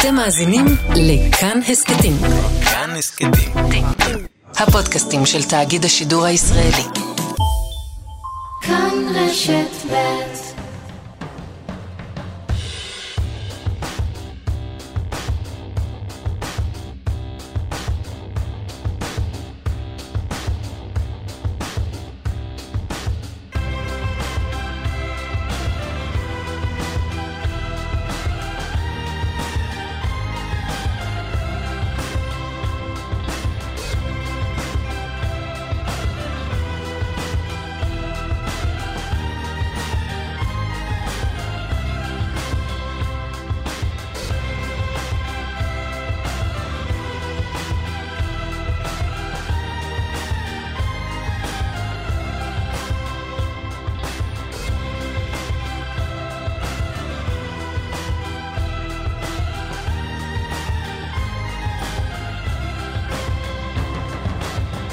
אתם מאזינים לכאן הסכתים. כאן הסכתים. הפודקאסטים של תאגיד השידור הישראלי. כאן רשת ב'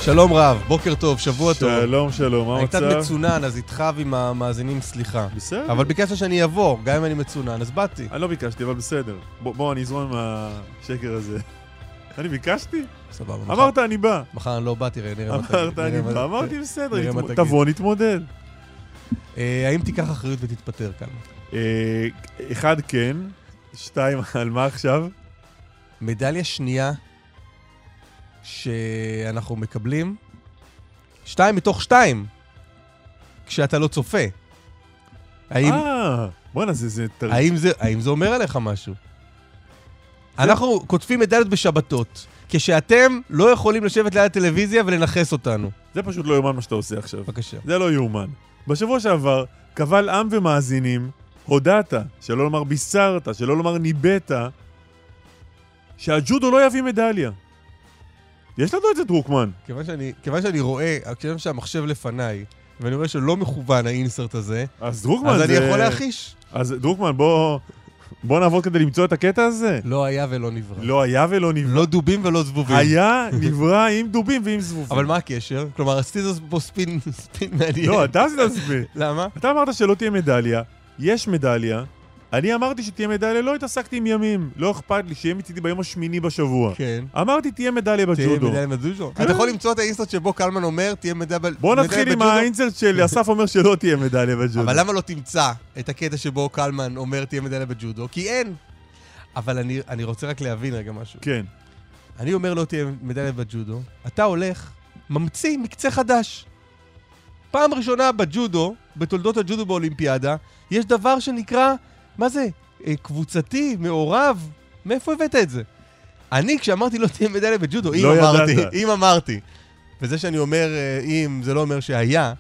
שלום רב, בוקר טוב, שבוע טוב. שלום, שלום, מה אני קצת המצב? מצונן, אז איתך ועם המאזינים סליחה. בסדר. אבל ביקשת שאני אבוא, גם אם אני מצונן, אז באתי. אני לא ביקשתי, אבל בסדר. בוא, בוא, אני אזרום עם השקר הזה. אני ביקשתי? סבבה. אמרת, אני בא. מחר אני לא באתי, ראה, נראה מה תגיד. אמרת, אני בא. אמרתי, בסדר. תבוא, נתמודד. אה, האם תיקח אחריות ותתפטר כאן? אה, אחד, כן. שתיים, על מה עכשיו? מדליה שנייה שאנחנו מקבלים, שתיים מתוך שתיים, כשאתה לא צופה. האם, אה, בואנה, זה... זה תר- האם, זה, האם זה אומר עליך משהו? אנחנו כותבים מדליות בשבתות, כשאתם לא יכולים לשבת ליד הטלוויזיה ולנכס אותנו. זה פשוט לא יאומן מה שאתה עושה עכשיו. בבקשה. זה לא יאומן. בשבוע שעבר, קבל עם ומאזינים, הודעת, שלא לומר בישרת, שלא לומר ניבאת, שהג'ודו לא יביא מדליה. יש לנו את זה, דרוקמן. כיוון שאני, כיוון שאני רואה, כיוון שהמחשב לפניי, ואני רואה שלא מכוון האינסרט הזה, אז דרוקמן אז זה... אני יכול להחיש. אז דרוקמן, בוא... בוא נעבוד כדי למצוא את הקטע הזה. לא היה ולא נברא. לא היה ולא נברא. לא דובים ולא זבובים. היה, נברא עם דובים ועם זבובים. אבל מה הקשר? כלומר, עשיתי פה ספין, ספין מעניין. לא, אתה עשית ספין. למה? אתה אמרת שלא תהיה מדליה, יש מדליה. אני אמרתי שתהיה מדליה, לא התעסקתי עם ימים. לא אכפת לי שיהיה מצידי ביום השמיני בשבוע. כן. אמרתי, תהיה מדליה תהיה בג'ודו. מדליה בג'ודו. כן. אתה יכול למצוא את האינסטרט שבו קלמן אומר, תהיה מדליה בג'ודו. בוא נתחיל עם האינסרט של אסף אומר שלא תהיה מדליה בג'ודו. אבל למה לא תמצא את הקטע שבו קלמן אומר, תהיה מדליה בג'ודו? כי אין. אבל אני, אני רוצה רק להבין רגע משהו. כן. אני אומר לא תהיה מדליה בג'ודו, אתה הולך, ממציא מקצה חדש. פעם ראשונה בג'ודו, בתולדות הג'ודו באולימפיאדה, יש דבר שנקרא, מה זה? אה, קבוצתי, מעורב. מאיפה הבאת את זה? אני, כשאמרתי לא תהיה מדליה בג'ודו, אם לא אמרתי. אם אמרתי. וזה שאני אומר אה, אם, זה לא אומר שהיה.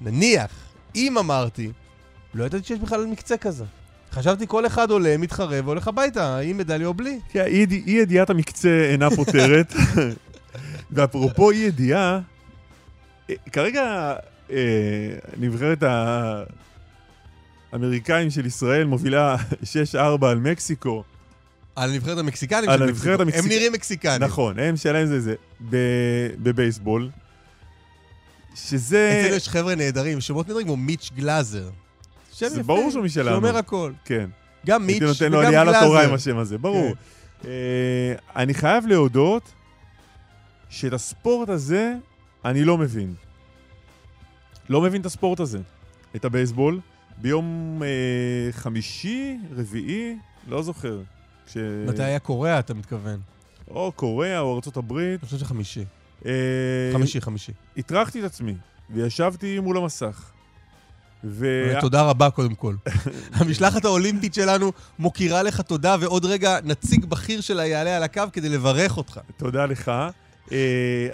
נניח, אם אמרתי, לא ידעתי שיש בכלל מקצה כזה. חשבתי כל אחד עולה, מתחרה והולך הביתה, עם מדליה או בלי. כן, אי ידיעת המקצה אינה פותרת. ואפרופו אי ידיעה, אה, כרגע נבחרת האמריקאים של ישראל מובילה 6-4 על מקסיקו. על הנבחרת המקסיקנית על של הנבחרת מקסיקו. המקסיק- הם נראים מקסיקנים. נכון, הם שלהם זה זה. ב- בבייסבול. שזה... אצלנו יש חבר'ה נהדרים, שמות נהדרים כמו מיץ' גלאזר. שם זה יפה, ברור שהוא משלנו. שאומר הכל. כן. גם מיץ' הייתי וגם נותן לו גלאזר. עלייה לתורה עם השם הזה, ברור. כן. אה, אני חייב להודות שאת הספורט הזה אני לא מבין. לא מבין את הספורט הזה. את הבייסבול. ביום אה, חמישי, רביעי, לא זוכר. כש... מתי היה קוריאה, אתה מתכוון? או קוריאה או ארצות הברית. אני חושב שחמישי. אה, חמישי, חמישי. הטרחתי את עצמי, וישבתי מול המסך. ו... תודה רבה קודם כל. המשלחת האולימפית שלנו מוקירה לך תודה, ועוד רגע נציג בכיר שלה יעלה על הקו כדי לברך אותך. תודה לך. אה,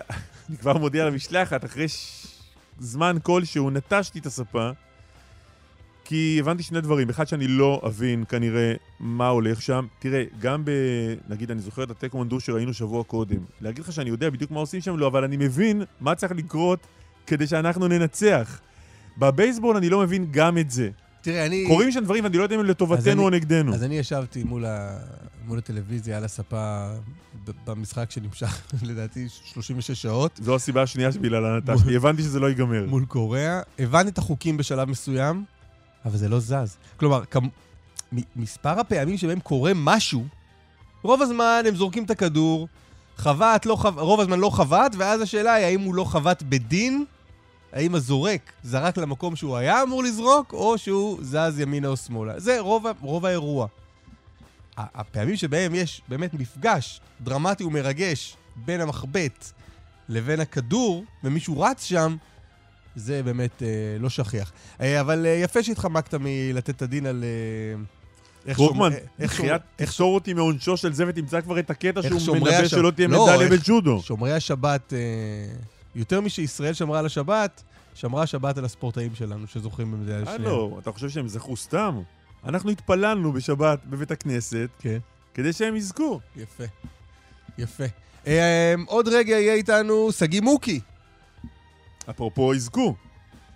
אני כבר מודיע למשלחת, אחרי ש... זמן כלשהו נטשתי את הספה, כי הבנתי שני דברים. אחד, שאני לא אבין כנראה מה הולך שם. תראה, גם ב... נגיד, אני זוכר את הטקוונדו שראינו שבוע קודם. להגיד לך שאני יודע בדיוק מה עושים שם? לא, אבל אני מבין מה צריך לקרות כדי שאנחנו ננצח. בבייסבול אני לא מבין גם את זה. תראה, אני... קורים שם דברים ואני לא יודע אם לטובתנו אני- או נגדנו. אז אני ישבתי מול, ה... מול הטלוויזיה על הספה ב- במשחק שנמשך לדעתי 36 שעות זו הסיבה השנייה שבגללה נטשתי. הבנתי שזה לא ייגמר. מול קוריאה. הבנתי את החוקים בשלב מסוים, אבל זה לא זז. כלומר, כמ... מספר הפעמים שבהם קורה משהו, רוב הזמן הם זורקים את הכדור, חבט, לא חבט, רוב הזמן לא חבט, ואז השאלה היא האם הוא לא חבט בדין, האם הזורק זרק למקום שהוא היה אמור לזרוק, או שהוא זז ימינה או שמאלה. זה רוב, רוב האירוע. הפעמים שבהם יש באמת מפגש דרמטי ומרגש בין המחבט לבין הכדור, ומישהו רץ שם, זה באמת אה, לא שכיח. אה, אבל אה, יפה שהתחמקת מלתת את הדין על... אה, איך שומר- בחייאת, תפתור אותי מעונשו של זה ותמצא כבר את הקטע שהוא מנבא שלא תהיה לא, מדליה בג'ודו. שומרי השבת, אה, יותר משישראל שמרה על השבת, שמרה השבת על הספורטאים שלנו שזוכים במדינה השנייה. הלו, אתה חושב שהם זכו סתם? אנחנו התפללנו בשבת בבית הכנסת כן, כדי שהם יזכו. יפה. יפה. אה, עוד רגע יהיה איתנו שגיא מוקי. אפרופו יזכו.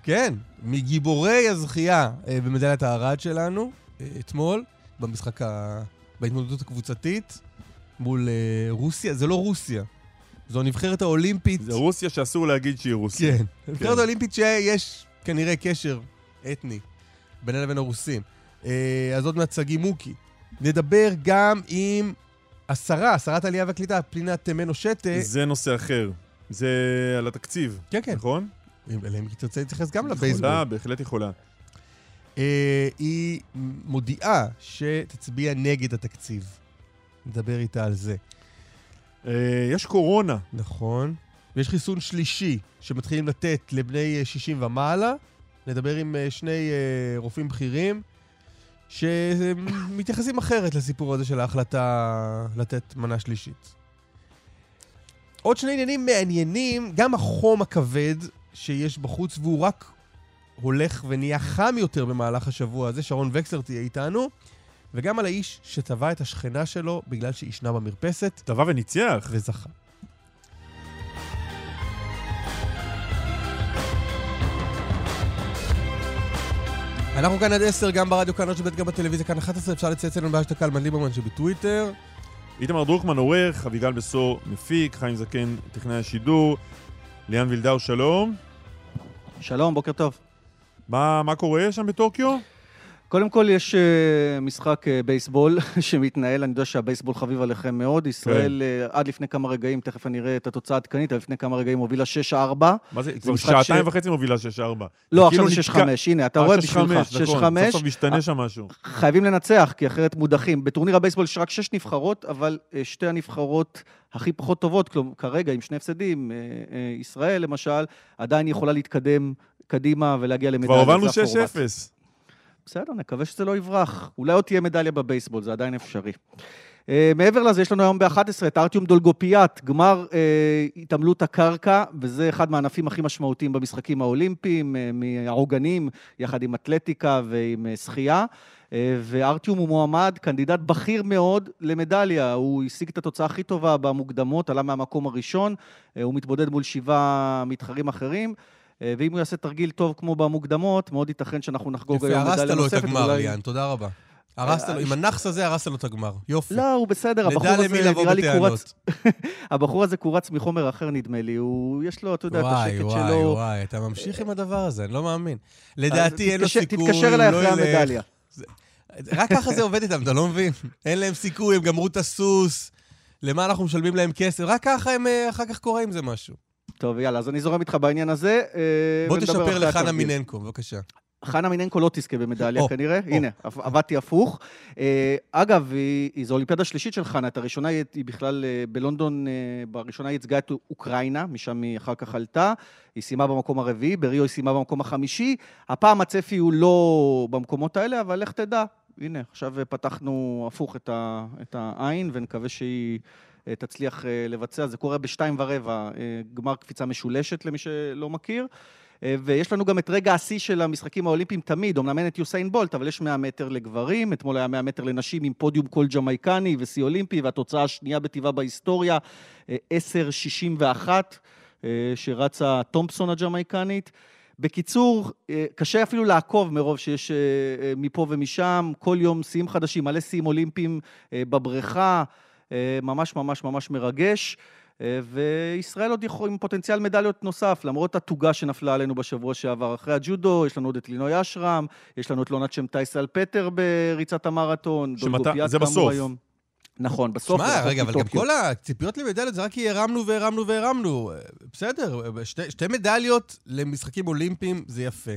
כן, מגיבורי הזכייה אה, במדליית הארד שלנו, אה, אתמול, במשחק ה... בהתמודדות הקבוצתית, מול אה, רוסיה. זה לא רוסיה, זו הנבחרת האולימפית. זה רוסיה שאסור להגיד שהיא רוסיה. כן. הנבחרת האולימפית שיש כנראה קשר אתני בינה לבין הרוסים. אז עוד מעט שגיא מוקי. נדבר גם עם השרה, שרת העלייה והקליטה, פנינה תמנו שטה. זה נושא אחר. זה על התקציב, כן, כן. נכון? אלא אם היא תרצה להתייחס גם לבייסבול. יכולה, בהחלט יכולה. אה, היא מודיעה שתצביע נגד התקציב. נדבר איתה על זה. אה, יש קורונה. נכון. ויש חיסון שלישי שמתחילים לתת לבני אה, 60 ומעלה. נדבר עם אה, שני אה, רופאים בכירים שמתייחסים אחרת לסיפור הזה של ההחלטה לתת מנה שלישית. עוד שני עניינים מעניינים, גם החום הכבד שיש בחוץ, והוא רק הולך ונהיה חם יותר במהלך השבוע הזה, שרון וקסלר תהיה איתנו, וגם על האיש שטבע את השכנה שלו בגלל שהיא ישנה במרפסת טבע וניצח. וזכה. אנחנו כאן עד 10, גם ברדיו, כאן רשת ב', גם בטלוויזיה, כאן 11, אפשר לצייץ אלינו בהשתקה קלמן ליברמן שבטוויטר. איתמר דרוקמן עורך, אביגל בשור מפיק, חיים זקן טכנאי השידור, ליאן וילדאו שלום. שלום, בוקר טוב. מה, מה קורה שם בטוקיו? קודם כל, יש uh, משחק uh, בייסבול שמתנהל, אני יודע שהבייסבול חביב עליכם מאוד. ישראל uh, עד לפני כמה רגעים, תכף אני אראה את התוצאה העדכנית, אבל לפני כמה רגעים הובילה 6-4. מה זה? כבר שעתיים ש- וחצי מובילה 6-4. לא, כאילו עכשיו זה 6-5, נתקע- הנה, אתה אה, רואה 6-5, בשבילך, 6-5. נכון, סוף סוף משתנה שם משהו. חייבים לנצח, כי אחרת מודחים. בטורניר הבייסבול יש רק שש נבחרות, אבל אה, שתי הנבחרות הכי פחות טובות, כלומר, כרגע עם שני הפסדים, אה, אה, ישראל למשל, עדיין יכולה להתקדם קדימה ולהגיע למדליה. כבר הובלנו זה הפורמט. 6-0. בסדר, נקווה שזה לא יברח. אולי עוד תהיה מדליה בבייסבול, זה עדיין אפשרי. Uh, מעבר לזה, יש לנו היום ב-11 את ארטיום דולגופיאט, גמר אה, התעמלות הקרקע, וזה אחד מהענפים הכי משמעותיים במשחקים האולימפיים, אה, מהעוגנים, יחד עם אתלטיקה ועם אה, שחייה. אה, וארטיום הוא מועמד, קנדידט בכיר מאוד למדליה. הוא השיג את התוצאה הכי טובה במוקדמות, עלה מהמקום הראשון, אה, הוא מתמודד מול שבעה מתחרים אחרים. ואם הוא יעשה תרגיל טוב כמו במוקדמות, מאוד ייתכן שאנחנו נחגוג יפה, היום מדליה הרסת נוספת. לו את הגמר, ואולי- ליאן, תודה רבה. הרסת לו, אה, עם הנאחס הזה הרסת לו את הגמר. יופי. לא, הוא בסדר, הבחור הזה נראה לי. קורץ... הבחור הזה קורץ מחומר אחר, נדמה לי. הוא, יש לו, אתה יודע, את וואי, השקט וואי, שלו. וואי, אתה ממשיך עם הדבר הזה, אני לא מאמין. לדעתי אין לו סיכוי, תתקשר אליי לא אחרי ילך. המדליה. רק ככה זה עובד איתם, אתה לא מבין? אין להם סיכוי, הם גמרו את הסוס, למה אנחנו משלמים להם כסף? רק ככה הם אה, אחר כך קורה עם זה משהו. טוב, יאללה, אז אני זורם איתך בעניין הזה. אה, בוא תשפר לחנה. מיננקו, בבקשה. חנה מיננקו לא תזכה במדליה או, כנראה. או. הנה, עב- עבדתי הפוך. אה, אגב, היא- זו אולימפיאדה שלישית של חנה. את הראשונה היא בכלל אה, בלונדון, בראשונה היא ייצגה את אוקראינה, משם היא אחר כך עלתה. היא סיימה במקום הרביעי, בריו היא סיימה במקום החמישי. הפעם הצפי הוא לא במקומות האלה, אבל לך תדע. הנה, עכשיו פתחנו הפוך את ה- את העין, ונקווה שהיא... אה, תצליח אה, לבצע, זה קורה בשתיים ורבע, אה, גמר קפיצה משולשת למי שלא מכיר. ויש לנו גם את רגע השיא של המשחקים האולימפיים תמיד, אמנם אין את יוסיין בולט, אבל יש 100 מטר לגברים, אתמול היה 100 מטר לנשים עם פודיום קול ג'מייקני ושיא אולימפי, והתוצאה השנייה בטבעה בהיסטוריה, אה, 10.61, אה, שרצה תומפסון הג'מייקנית. בקיצור, קשה אפילו לעקוב מרוב שיש מפה ומשם, כל יום שיאים חדשים, מלא שיאים אולימפיים בבריכה, ממש ממש ממש מרגש. אה, וישראל עוד יכול עם פוטנציאל מדליות נוסף, למרות התוגה שנפלה עלינו בשבוע שעבר. אחרי הג'ודו, יש לנו עוד את לינוי אשרם, יש לנו את לונת שם טייסל פטר בריצת המרתון, שמתי- דולגופיאט זה כאמור בסוף. היום. נכון, בסוף... שמע, רגע, אבל גם. כל הציפיות למדליות זה רק כי הרמנו והרמנו והרמנו. אה, בסדר, אה, שתי, שתי מדליות למשחקים אולימפיים זה יפה.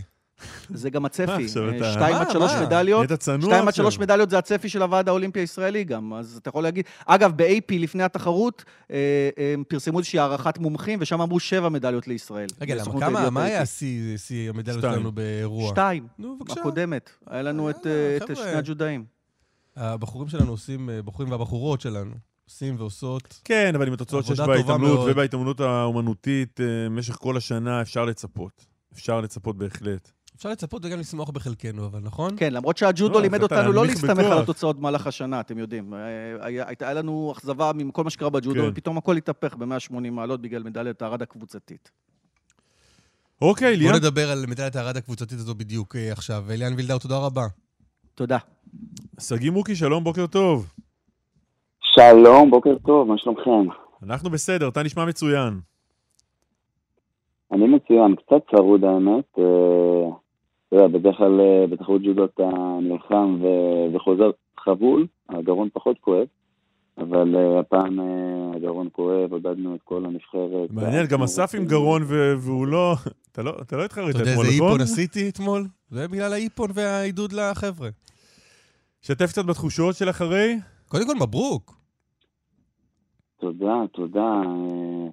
זה גם הצפי. אה, שתיים עד שלוש? מדליות. נהיית צנוע שתיים עד. שלוש מדליות זה הצפי של הוועד האולימפי הישראלי גם, אז אתה יכול להגיד... אגב, ב-AP לפני התחרות, אה, הם פרסמו איזושהי הערכת מומחים, ושם אמרו שבע מדליות לישראל. רגע, למה, כמה, מה. היה שיא המדליות. שלנו באירוע? שתיים, נו, בבקשה. הקודמת. היה לנו את, אה, את. שני הג'ודאים. הבחורים שלנו עושים, אה, בחורים והבחורות שלנו, עושים ועושות. כן, אבל עם התוצאות שיש בהתעמלות. ובהתעמלות האומנותית במשך כל השנה, אפשר לצפות. אפשר לצפות בהחלט. אפשר לצפות וגם לשמוח בחלקנו, אבל נכון? כן, למרות שהג'ודו לא, לימד אותנו לא להסתמך. על התוצאות במהלך השנה, אתם יודעים. אה, הייתה לנו אכזבה מכל מה שקרה בג'ודו, כן. ופתאום הכל התהפך ב-180 מעלות בגלל מדליית הארד הקבוצתית. אוקיי, בוא ליאם. נדבר על מדליית הארד הקבוצתית הזו בדיוק אה, עכשיו. אליאן וילדאו, תודה רבה. תודה. שגיא מוקי, שלום, בוקר טוב. שלום, בוקר טוב, מה שלומכם? אנחנו בסדר, אתה נשמע מצוין. אני מצוין, קצת צרוד האמת. אתה יודע, בדרך כלל אה, בתחרות ג'ודו אתה נלחם ו- וחוזר חבול, הגרון פחות כואב, אבל אה, הפעם אה, הגרון כואב, עודדנו את כל הנבחרת. מעניין, גם אסף עם גרון ו- והוא לא... אתה לא- אתה לא התחרית אתה יודע אתמול, איזה נכון? איפון עשיתי אתמול? זה בגלל האיפון והעידוד לחבר'ה. שתף קצת בתחושות של אחרי. קודם כל, מברוק. תודה, תודה.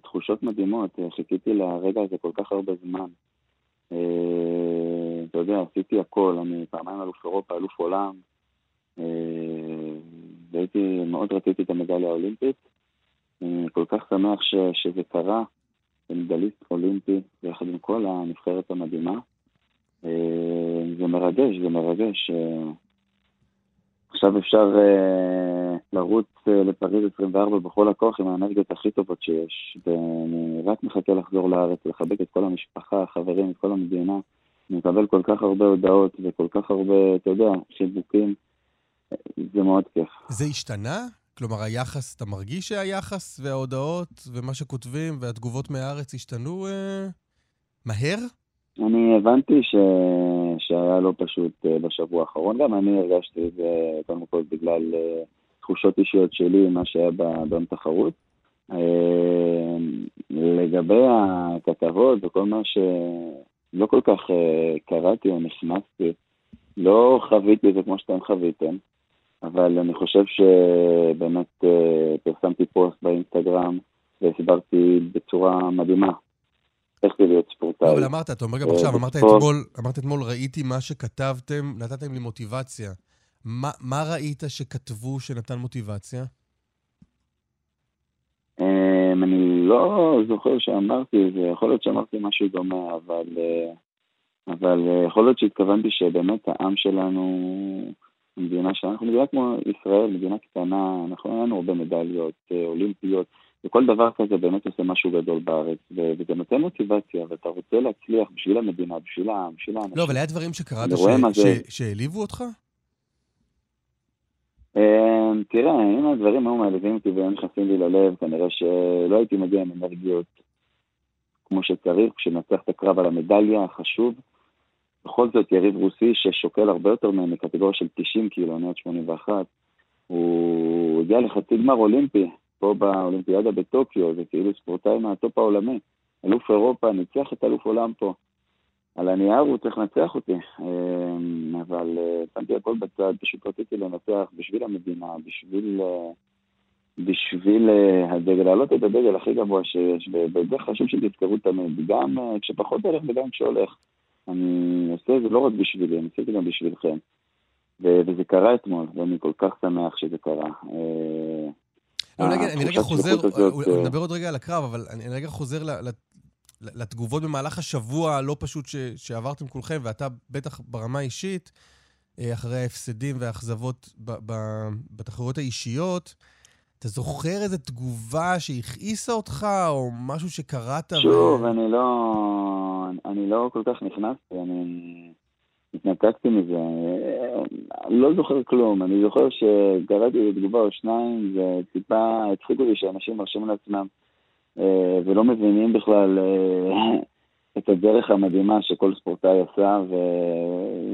תחושות מדהימות. חיכיתי לרגע הזה כל כך הרבה זמן. אה, אתה יודע, עשיתי הכל. אני פעמיים אלוף אירופה, אלוף עולם. אה, והייתי, מאוד רציתי את המדליה האולימפית. אני כל כך שמח ש, שזה קרה. מדליסט אולימפי, יחד עם כל הנבחרת המדהימה. אה, זה מרגש, זה מרגש. עכשיו אפשר אה, לרוץ אה, לפריז 24 בכל הכוח עם האנרגיות הכי טובות שיש. ואני רק מחכה לחזור לארץ, לחבק את כל המשפחה, החברים, את כל המדינה. אני מקבל כל כך הרבה הודעות וכל כך הרבה, אתה יודע. אה, זה מאוד כיף. זה השתנה? כלומר, היחס, אתה מרגיש שהיחס וההודעות ומה שכותבים והתגובות מהארץ השתנו אה, מהר? אני הבנתי ש... שהיה לא פשוט אה, בשבוע האחרון, גם אני הרגשתי את זה קודם כל בגלל אה, תחושות אישיות שלי, מה שהיה ב- ביום תחרות. אה, לגבי הכתבות וכל מה שלא כל כך קראתי או נכנסתי, לא חוויתי את זה כמו שאתם חוויתם, אבל אני חושב שבאמת פרסמתי פוסט באינסטגרם והסברתי בצורה מדהימה איך זה להיות ספורטאי. אבל אמרת, אתה אומר גם אה, עכשיו, אמרת אתמול, אמרת אתמול, ראיתי מה שכתבתם, נתתם לי מוטיבציה. מה, מה ראית שכתבו שנתן מוטיבציה? אמ, אני לא זוכר שאמרתי את זה, יכול להיות שאמרתי משהו דומה, אבל, אה, אבל אה, יכול להיות שהתכוונתי שבאמת העם שלנו, מדינה שאנחנו מדינה כמו ישראל, מדינה קטנה, אנחנו אין לנו הרבה מדליות אולימפיות, וכל דבר כזה באמת עושה משהו גדול בארץ, וזה נותן מוטיבציה, ואתה רוצה להצליח בשביל המדינה, בשביל העם, בשביל האנשים. לא, אבל היה דברים שקראת שהעליבו אותך? אמ, תראה, אם הדברים היו מעליבים אותי והם נכנסים לי ללב, כנראה שלא הייתי מגיע עם אנרגיות כמו שצריך, כשנצח את הקרב על המדליה החשוב. בכל זאת, יריב רוסי ששוקל הרבה יותר מהם מקטגוריה של 90 קילו, אני עד 81, הוא הגיע לחצי גמר אולימפי, פה באולימפיאדה בטוקיו, זה כאילו ספורטאי מהטופ העולמי. אלוף אירופה, ניצח את אלוף עולם פה. על הנייר הוא צריך לנצח אותי, אמ, אבל אה, שמתי הכל בצד, פשוט רציתי לנצח בשביל המדינה, בשביל, אה, בשביל אה, הדגל, להעלות את הדגל הכי גבוה שיש, וזה חשוב שתזכרו תמיד, גם אה, כשפחות הולך וגם כשהולך. אני עושה את זה לא רק בשבילי, אני עושה את זה גם בשבילכם. וזה קרה אתמול, ואני כל כך שמח שזה קרה. אה, לא, רגע, אני רגע חוזר, אולי- אה, נדבר עוד רגע על הקרב, אבל אני אני רגע חוזר ל- ל- לתגובות במהלך השבוע הלא פשוט ש- שעברתם כולכם, ואתה בטח ברמה האישית, אה, אחרי ההפסדים והאכזבות בתחרויות האישיות, אתה זוכר איזו תגובה שהכעיסה אותך, או משהו שקראת? ו- שוב, אני לא, אני לא כל כך נכנסתי, אני התנתקתי מזה. לא זוכר כלום, אני זוכר שקראתי תגובה או שניים, וטיפה הצחיקו לי שאנשים מרשים לעצמם אה, ולא מבינים בכלל אה, את הדרך המדהימה שכל ספורטאי עשה, ו...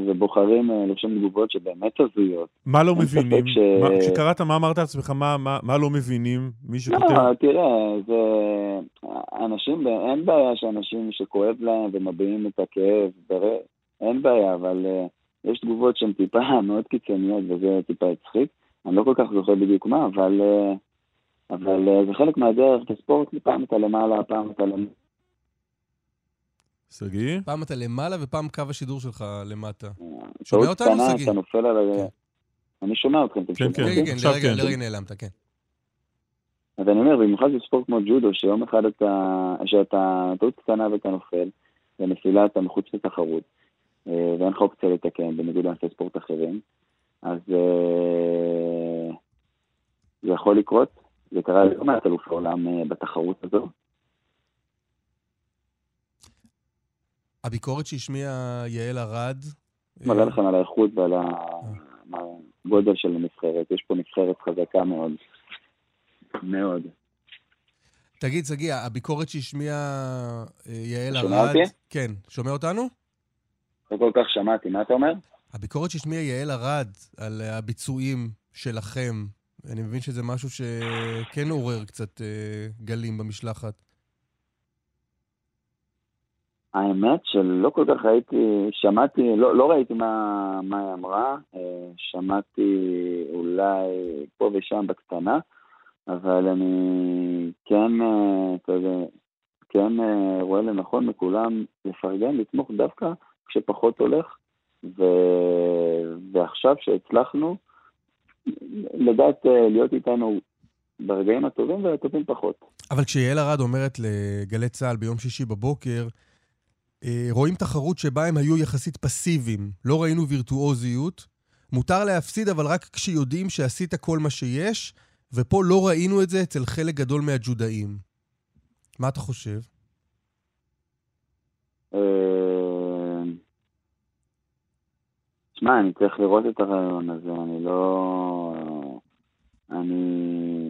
ובוחרים אה, לרשום תגובות שבאמת הזויות. מה לא מבינים? ש- מה- כשקראת, מה אמרת לעצמך? מה- מה מה לא מבינים? מי שכותב... לא, תראה, זה... אנשים, אין בעיה שאנשים שכואב להם ומביעים את הכאב, בר- אין בעיה, אבל אה, יש תגובות שהן טיפה מאוד קיצוניות וזה טיפה הצחיק. אני לא כל כך זוכר בדיוק מה, אבל, אה, אבל אה, זה חלק מהדרך בספורט, פעם אתה למעלה, פעם אתה למעלה. שגיא? פעם אתה למעלה ופעם קו השידור שלך למטה. שומע אותנו, שגיא? אתה נופל על ה... כן. אני שומע אתכם, אתם כן, שומעים כן. כן, כן, עכשיו לרגע, כן. לרגע נעלמת, כן. אז אני אומר, במיוחד בספורט כמו ג'ודו, שיום אחד אתה, שאתה טעות קטנה ואתה נופל, ונפילה אתה מחוץ לתחרות, ואין לך אופציה לתקן, בניגוד לענפי ספורט אחרים, אז אה, זה יכול לקרות. זה קרה ללא מעט אלוף העולם אה, בתחרות הזו. הביקורת שהשמיע יעל ארד... מראה אה, לכם על האיכות ועל הגודל של הנבחרת. יש פה נבחרת חזקה מאוד. מאוד. תגיד, שגיא, הביקורת שהשמיע אה, יעל אתה שומע ארד... אותי? כן. שומע אותנו? לא כל כך שמעתי, מה אתה אומר? הביקורת שהשמיע יעל ארד על הביצועים שלכם, אני מבין שזה משהו שכן עורר קצת אה, גלים במשלחת. האמת שלא כל כך ראיתי, שמעתי, לא, לא ראיתי מה, מה היא אמרה, אה, שמעתי אולי פה ושם בקטנה, אבל אני כן, אה, אתה יודע, כן אה, רואה לנכון מכולם לפרגן, לתמוך דווקא כשפחות הולך, ו... ועכשיו שהצלחנו, לדעת אה, להיות איתנו ברגעים הטובים והטובים פחות. אבל כשיעל ארד אומרת לגלי צה"ל ביום שישי בבוקר, אה, רואים תחרות שבה הם היו יחסית פסיביים, לא ראינו וירטואוזיות, מותר להפסיד אבל רק כשיודעים שעשית כל מה שיש, ופה לא ראינו את זה אצל חלק גדול מהג'ודאים. מה אתה חושב? אה, שמע, אני צריך לראות את הרעיון הזה, אני לא... אני...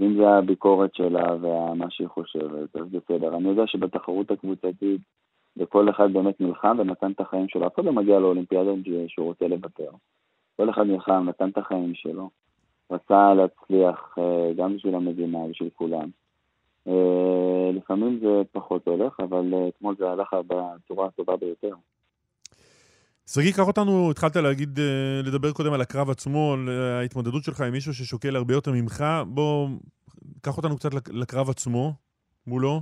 אם זה הביקורת שלה ומה שהיא חושבת, אז בסדר. אני יודע שבתחרות הקבוצתית, וכל אחד באמת נלחם ונתן את החיים שלו. אף אחד לא מגיע לאולימפיאדה שהוא רוצה לוותר. כל אחד נלחם, נתן את החיים שלו. רצה להצליח אה, גם בשביל המדינה, בשביל כולם. אה, לפעמים זה פחות הולך, אבל אה, אתמול זה הלך בצורה הטובה ביותר. שגיא, קח אותנו, התחלת להגיד, אה, לדבר קודם על הקרב עצמו, על אה, ההתמודדות שלך עם מישהו ששוקל הרבה יותר ממך. בוא, קח אותנו קצת לק- לקרב עצמו, מולו.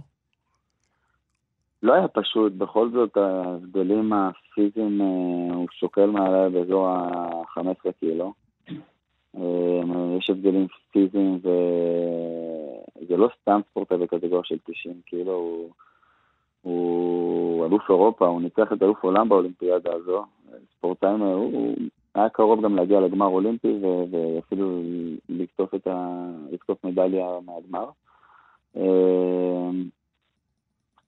לא היה פשוט, בכל זאת ההבדלים הפיזיים, אה, הוא שוקל מעליי באזור ה-15 קילו. יש הבדלים פיזיים וזה לא סתם ספורטאי בקטגוריה של 90 קילו, הוא, הוא אלוף אירופה, הוא ניצח את אלוף עולם באולימפיאדה הזו. ספורטאי, הוא, הוא היה קרוב גם להגיע לגמר אולימפי ואפילו לקטוף, ה- לקטוף מדליה מהגמר. אה,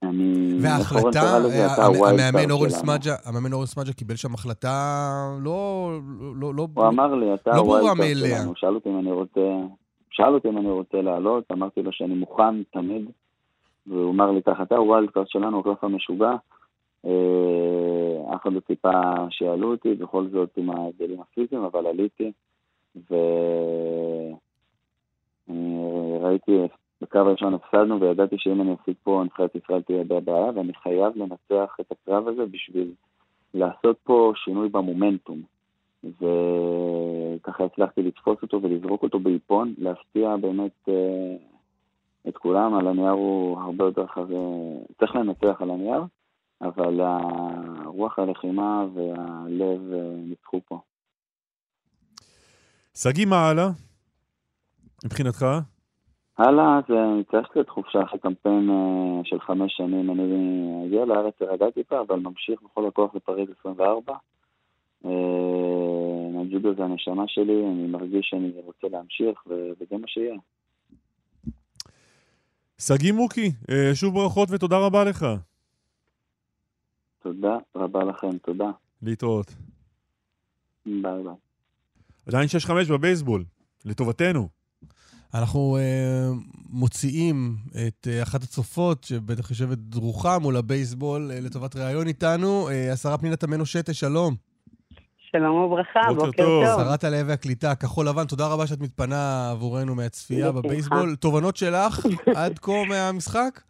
אני... וההחלטה? אה, המאמן אורן. סמדג'ה, המאמן אורן סמדג'ה קיבל שם החלטה לא, לא, לא, הוא אמר לי, אתה לא ברורה מאליה. שאל אותי אם אני רוצה... שאל אותי אם אני רוצה לעלות, אמרתי לו שאני מוכן תמיד. והוא אמר לי ככה, אתה ה wild card שלנו, הקלף המשוגע. אה, אף אחד לא ציפה שיעלו אותי, בכל זאת עם ההבדלים הפיזיים, אבל עליתי. ואני ראיתי, בקרב הראשון הפסדנו, וידעתי שאם אני אפסיד פה, נבחרת ישראל תהיה בבעיה, ואני חייב לנצח את הקרב הזה בשביל לעשות פה שינוי במומנטום. וככה הצלחתי לתפוס אותו ולזרוק אותו באיפון, להפתיע באמת אה, את כולם. על הנייר הוא הרבה יותר חזק, צריך לנצח על הנייר, אבל הרוח הלחימה והלב אה, ניצחו פה. שגיא, מה הלאה? מבחינתך? הלאה, זה צריך קצת חופשה אחרי קמפיין אה, של חמש שנים. אני אגיע לארץ, ארגע טיפה, אבל ממשיך בכל הכוח לפריז 24. אה, הג'ודו זה הנשמה שלי, אני מרגיש שאני רוצה להמשיך, וזה מה שיהיה. שגיא מוקי, אה, שוב ברכות ותודה רבה לך. תודה רבה לכם, תודה. להתראות. ביי ביי. עדיין 6-5 בבייסבול, לטובתנו. אנחנו uh, מוציאים את uh, אחת הצופות, שבטח יושבת דרוכה מול הבייסבול, uh, לטובת ראיון איתנו, uh, השרה פנינה תמנו שטה, שלום. שלום וברכה, בוקר בוקר טוב. טוב. שרת העלייה והקליטה, כחול לבן, תודה רבה שאת מתפנה עבורנו מהצפייה. בבייסבול. תובנות שלך עד כה מהמשחק?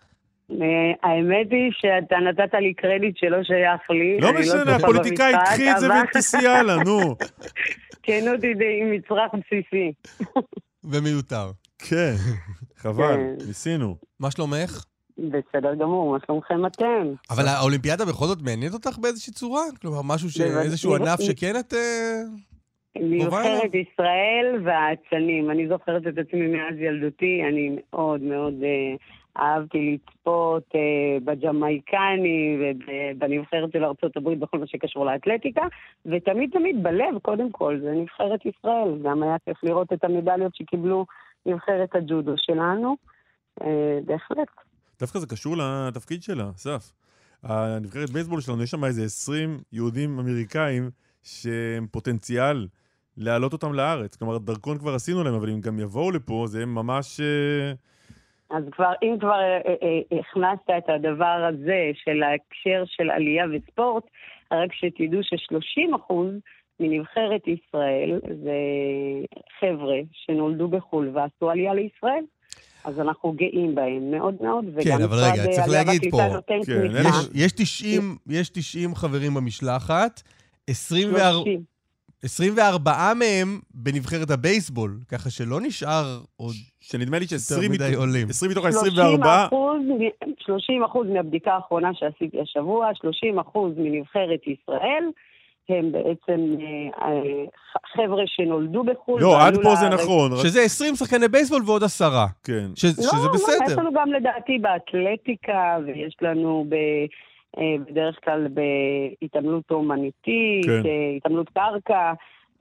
אה, האמת היא שאתה נתת לי קרדיט שלא שייך לי. לא אני משנה, הפוליטיקאי קחי את זה אבל ותיסעי הלאה, נו. כנות היא די מצרך בסיסי. ומיותר. כן, חבל, כן. ניסינו. מה שלומך? בסדר גמור, מה שלומכם אתם? אבל האולימפיאדה בכל זאת מעניינת אותך באיזושהי צורה? כלומר, משהו, ש... איזשהו ענף שכן את... אה, נבחרת ישראל והאצנים. אני זוכרת את עצמי מאז ילדותי, אני מאוד מאוד אה, אהבתי לצפות אה, בג'מייקני ובנבחרת של ארה"ב בכל מה שקשור לאתלטיקה, ותמיד תמיד בלב, קודם כל, זה נבחרת ישראל. גם היה כיף לראות את המדליות שקיבלו נבחרת הג'ודו שלנו. אה, בהחלט. דווקא זה קשור לתפקיד שלה, אסף. הנבחרת בייסבול שלנו, יש שם איזה 20 יהודים אמריקאים שהם פוטנציאל להעלות אותם לארץ. כלומר, דרכון כבר עשינו להם, אבל אם גם יבואו לפה, זה ממש... אה, אז כבר, אם כבר אה, אה, אה, הכנסת את הדבר הזה של ההקשר של עלייה וספורט, רק שתדעו ש-30% מנבחרת ישראל זה חבר'ה שנולדו בחו"ל ועשו עלייה לישראל. אז אנחנו גאים בהם מאוד מאוד, וגם כן, אבל רגע, צריך להגיד פה, כן. אלה יש, יש, 90, יש 90 חברים במשלחת, 24, 30. 24 מהם בנבחרת הבייסבול, ככה שלא נשאר עוד שנדמה לי יותר ש-20 מדי עולים. מתוך 30 ה-24... אחוז, 30 אחוז מהבדיקה האחרונה שעשיתי השבוע, 30 אחוז מנבחרת ישראל, הם בעצם אה, אה, חבר'ה שנולדו בחו"ל. לא, עד פה זה. נכון. שזה 20 שחקני בייסבול ועוד עשרה. כן. ש, לא, שזה לא, בסדר. יש לנו גם לדעתי באתלטיקה, ויש לנו ב, בדרך כלל בהתעמלות אומנותית, כן. אה, התעמלות קרקע.